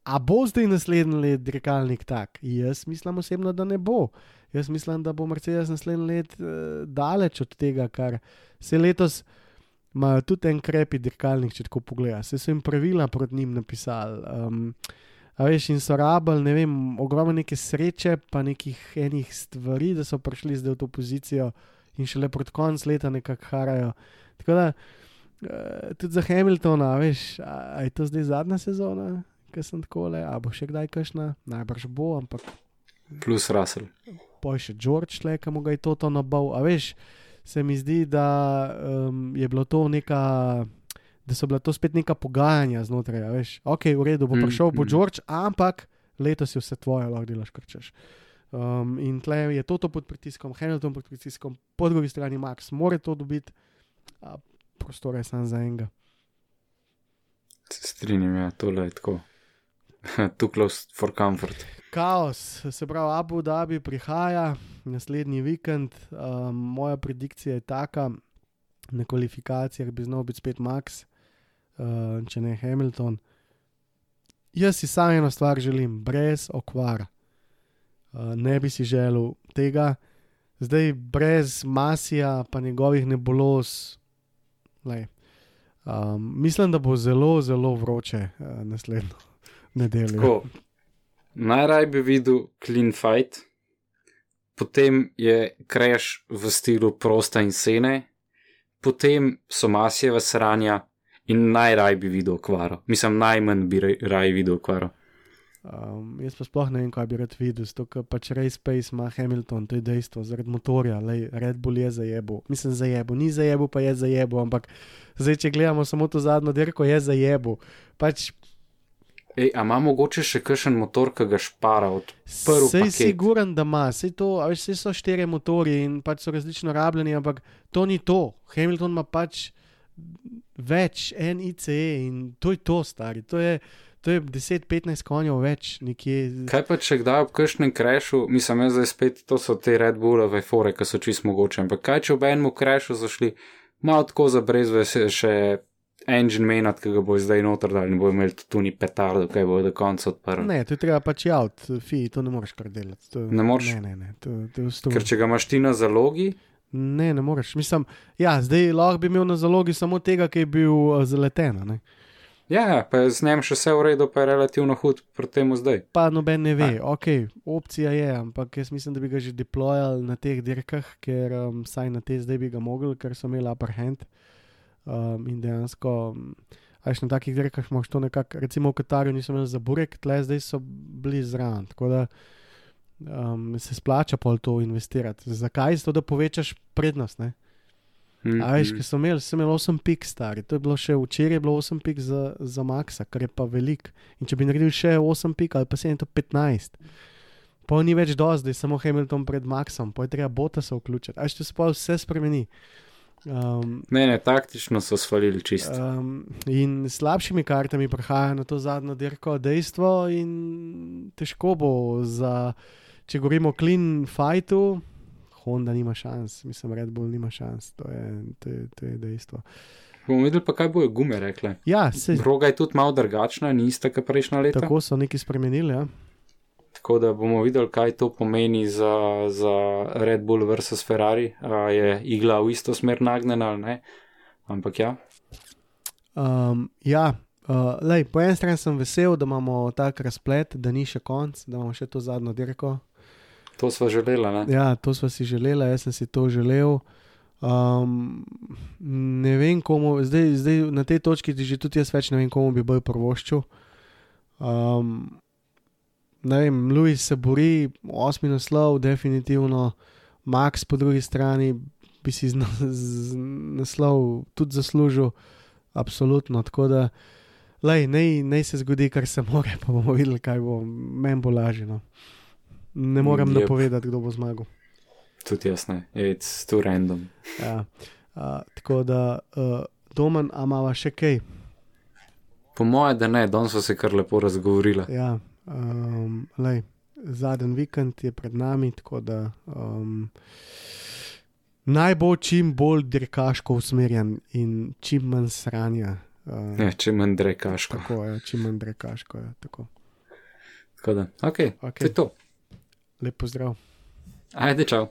C: A bo zdaj naslednji let dirkalnik tak? Jaz mislim osebno, da ne bo. Jaz mislim, da bo Mercedes naslednji let uh, daleč od tega, kar se letos ima tudi en krepi dirkalnik, če tako pogledaš. Se so jim pravila proti njim napisali. Um, A veš, in so rabili, ne vem, ogromno neke sreče, pa nekih enih stvari, da so prišli zdaj v to pozicijo in šele proti koncu leta nekako harajo. Tako da, uh, tudi za Hamiltona, veš, a, a je to zdaj zadnja sezona, ki sem tako le, a bo še kdaj kašna, najbrž bo, ampak.
D: Plus Russell.
C: Poj še George, le, ki mu ga je to nabal. A veš, se mi zdi, da um, je bilo to neka da so bila to spet neka pogajanja znotraj. Ja, veš, ok, v redu, bo
D: Mm,
C: prišel, bo
D: mm.
C: George, ampak letos je vse tvoje, lahko delaš, kar češ. Um, in tle je to pod pritiskom, Hamilton pod pritiskom, po drugi strani Max, mora to dobiti, a prostor je samo za enega.
D: Se strinjam, ja, tole je tako. *laughs* Too close for comfort.
C: Kaos, se pravi, Abu Dhabi prihaja naslednji vikend. Um, moja predikcija je taka, na kvalifikacijah bi znal biti spet Max, uh, če ne Hamilton. Jaz si samo eno stvar želim, brez okvara. Uh, ne bi si želel tega, zdaj brez Masija, pa njegovih nebulos. Lej. Um, mislim, da bo zelo, zelo vroče uh, naslednjo *laughs* nedeljo.
D: Tako, najraj bi videl clean fight, potem je crash v stilu prosta in sene, potem so masjeva sranja in najraj bi videl okvaro. Mislim, najmanj bi raj- raj videl okvaro.
C: Um, jaz pa sploh ne vem, kaj bi rad videl, zato ker pač Race Pace ima Hamilton, to je dejstvo, zaradi motorja, lej, Red Bull je zajebo. Mislim, zajebo, ni zajebo, pa je zajebo, ampak zdaj, če gledamo samo to zadnjo dirko, je zajebo. Pač
D: Ej, a ima mogoče še kakšen motor, ki ga špara od prvi
C: Sej
D: paket?
C: siguren, da ima, sej to, veš, sej so štiri motorji in pač so različno rabljeni, ampak to ni to. Hamilton ima pač več, en ICE in to je to, stari. To je, to je 10-15 konjev več, nekje.
D: Kaj pa če kdaj ob kakšnem krešu, mislim, jaz zdaj spet to so te Red Bullove fore, ki so čist mogoče, ampak kaj če ob enem krešu zašli, malo tako za brezve se še engine menat, ki ga bo zdaj noter dal in bo imel tu ni petardo, kaj bo do konca odprl.
C: Ne, to je treba pač javt, fi, to ne moreš kar delati. To,
D: Ne moreš?
C: Ne, ne, ne, to, to je.
D: Ker če ga imaš ti na zalogi,
C: Ne, ne moreš. Mislim, ja, zdaj lahko bi imel na zalogi samo tega, ki je bil uh, zaleten. a ne.
D: ja, pa je z njem še vse v redu, pa je relativno hud proti temu zdaj.
C: Pa noben ne ve, ok, opcija je, ampak jaz mislim, da bi ga že deployali na teh dirkah, ker um, saj na te zdaj bi ga mogli, ker so imeli upper hand. Um, in dejansko, um, ajš na takih dirkah imaš to nekako, recimo v Katarju niso imeli za burek, tle zdaj so bili zraven. Tako da um, se splača pol to investirati. Zakaj? Zato, da povečaš prednost. Ne?
D: Mm,
C: A veš,
D: mm.
C: ki so imeli, sem imel 8 pik stari, to je bilo še včeraj, je bilo 8 pik za, za Maxa, kar je pa velik. In če bi naredil še 8 pik ali pa 7, to 15. Pa ni več do zdaj, samo Hamilton pred Maxom, pa je treba bota se vključiti. A še se pa vse spremeni. Um,
D: Ne, ne, taktično so svalili čist.
C: um, in slabšimi kartami prihaja na to zadnjo dirko dejstvo, in težko bo za, če govorimo o clean fightu, Honda nima šans, mislim, Red Bull nima šans, to je, to je, to je dejstvo.
D: Bomo videli pa, kaj bojo gume rekle.
C: Ja, se,
D: Droga je tudi malo drugačna, ni ista, kot prejšnja leta. Tako
C: so neki spremenili. Ja.
D: Tako da bomo videli, kaj to pomeni za, za Red Bull versus Ferrari. A je igla v isto smer nagnjena ali ne. Ampak ja,
C: Um, ja, uh, lej, po eni strani sem vesel, da imamo tak razplet, da ni še konc, da imamo še to zadnjo dirko.
D: To smo želeli?
C: Ja, to smo si želeli, jaz sem si to želel. Um, ne vem, komu, zdaj, zdaj na tej točki ti že tudi jaz več ne vem, komu bi bolj prvoščil. Um, ne vem, Louis se bori, osmi naslov, definitivno, Max po drugi strani bi si z, z naslov tudi zaslužil, absolutno. Tako da, lej, naj, naj se zgodi, kar se more, pa bomo videli, kaj bo, meni bo lažje. No. Ne morem
D: Jep.
C: napovedati, kdo bo zmagal.
D: Tudi jaz ne, it's too random.
C: Ja. Uh, tako da, uh, domen, a imamo še kaj.
D: Po moje, da ne, danes so se kar lepo razgovorili.
C: Ja, um, lej, zadnji vikend je pred nami, tako da um, naj bo čim bolj dirkaško usmerjen in čim manj sranja. Uh,
D: Ne, če manj drekaško.
C: Tako je, čim manj dirkaško je. Tako.
D: Tako da, ok,
C: Ok.
D: to je to.
C: Lep pozdrav.
D: Ajde, čau.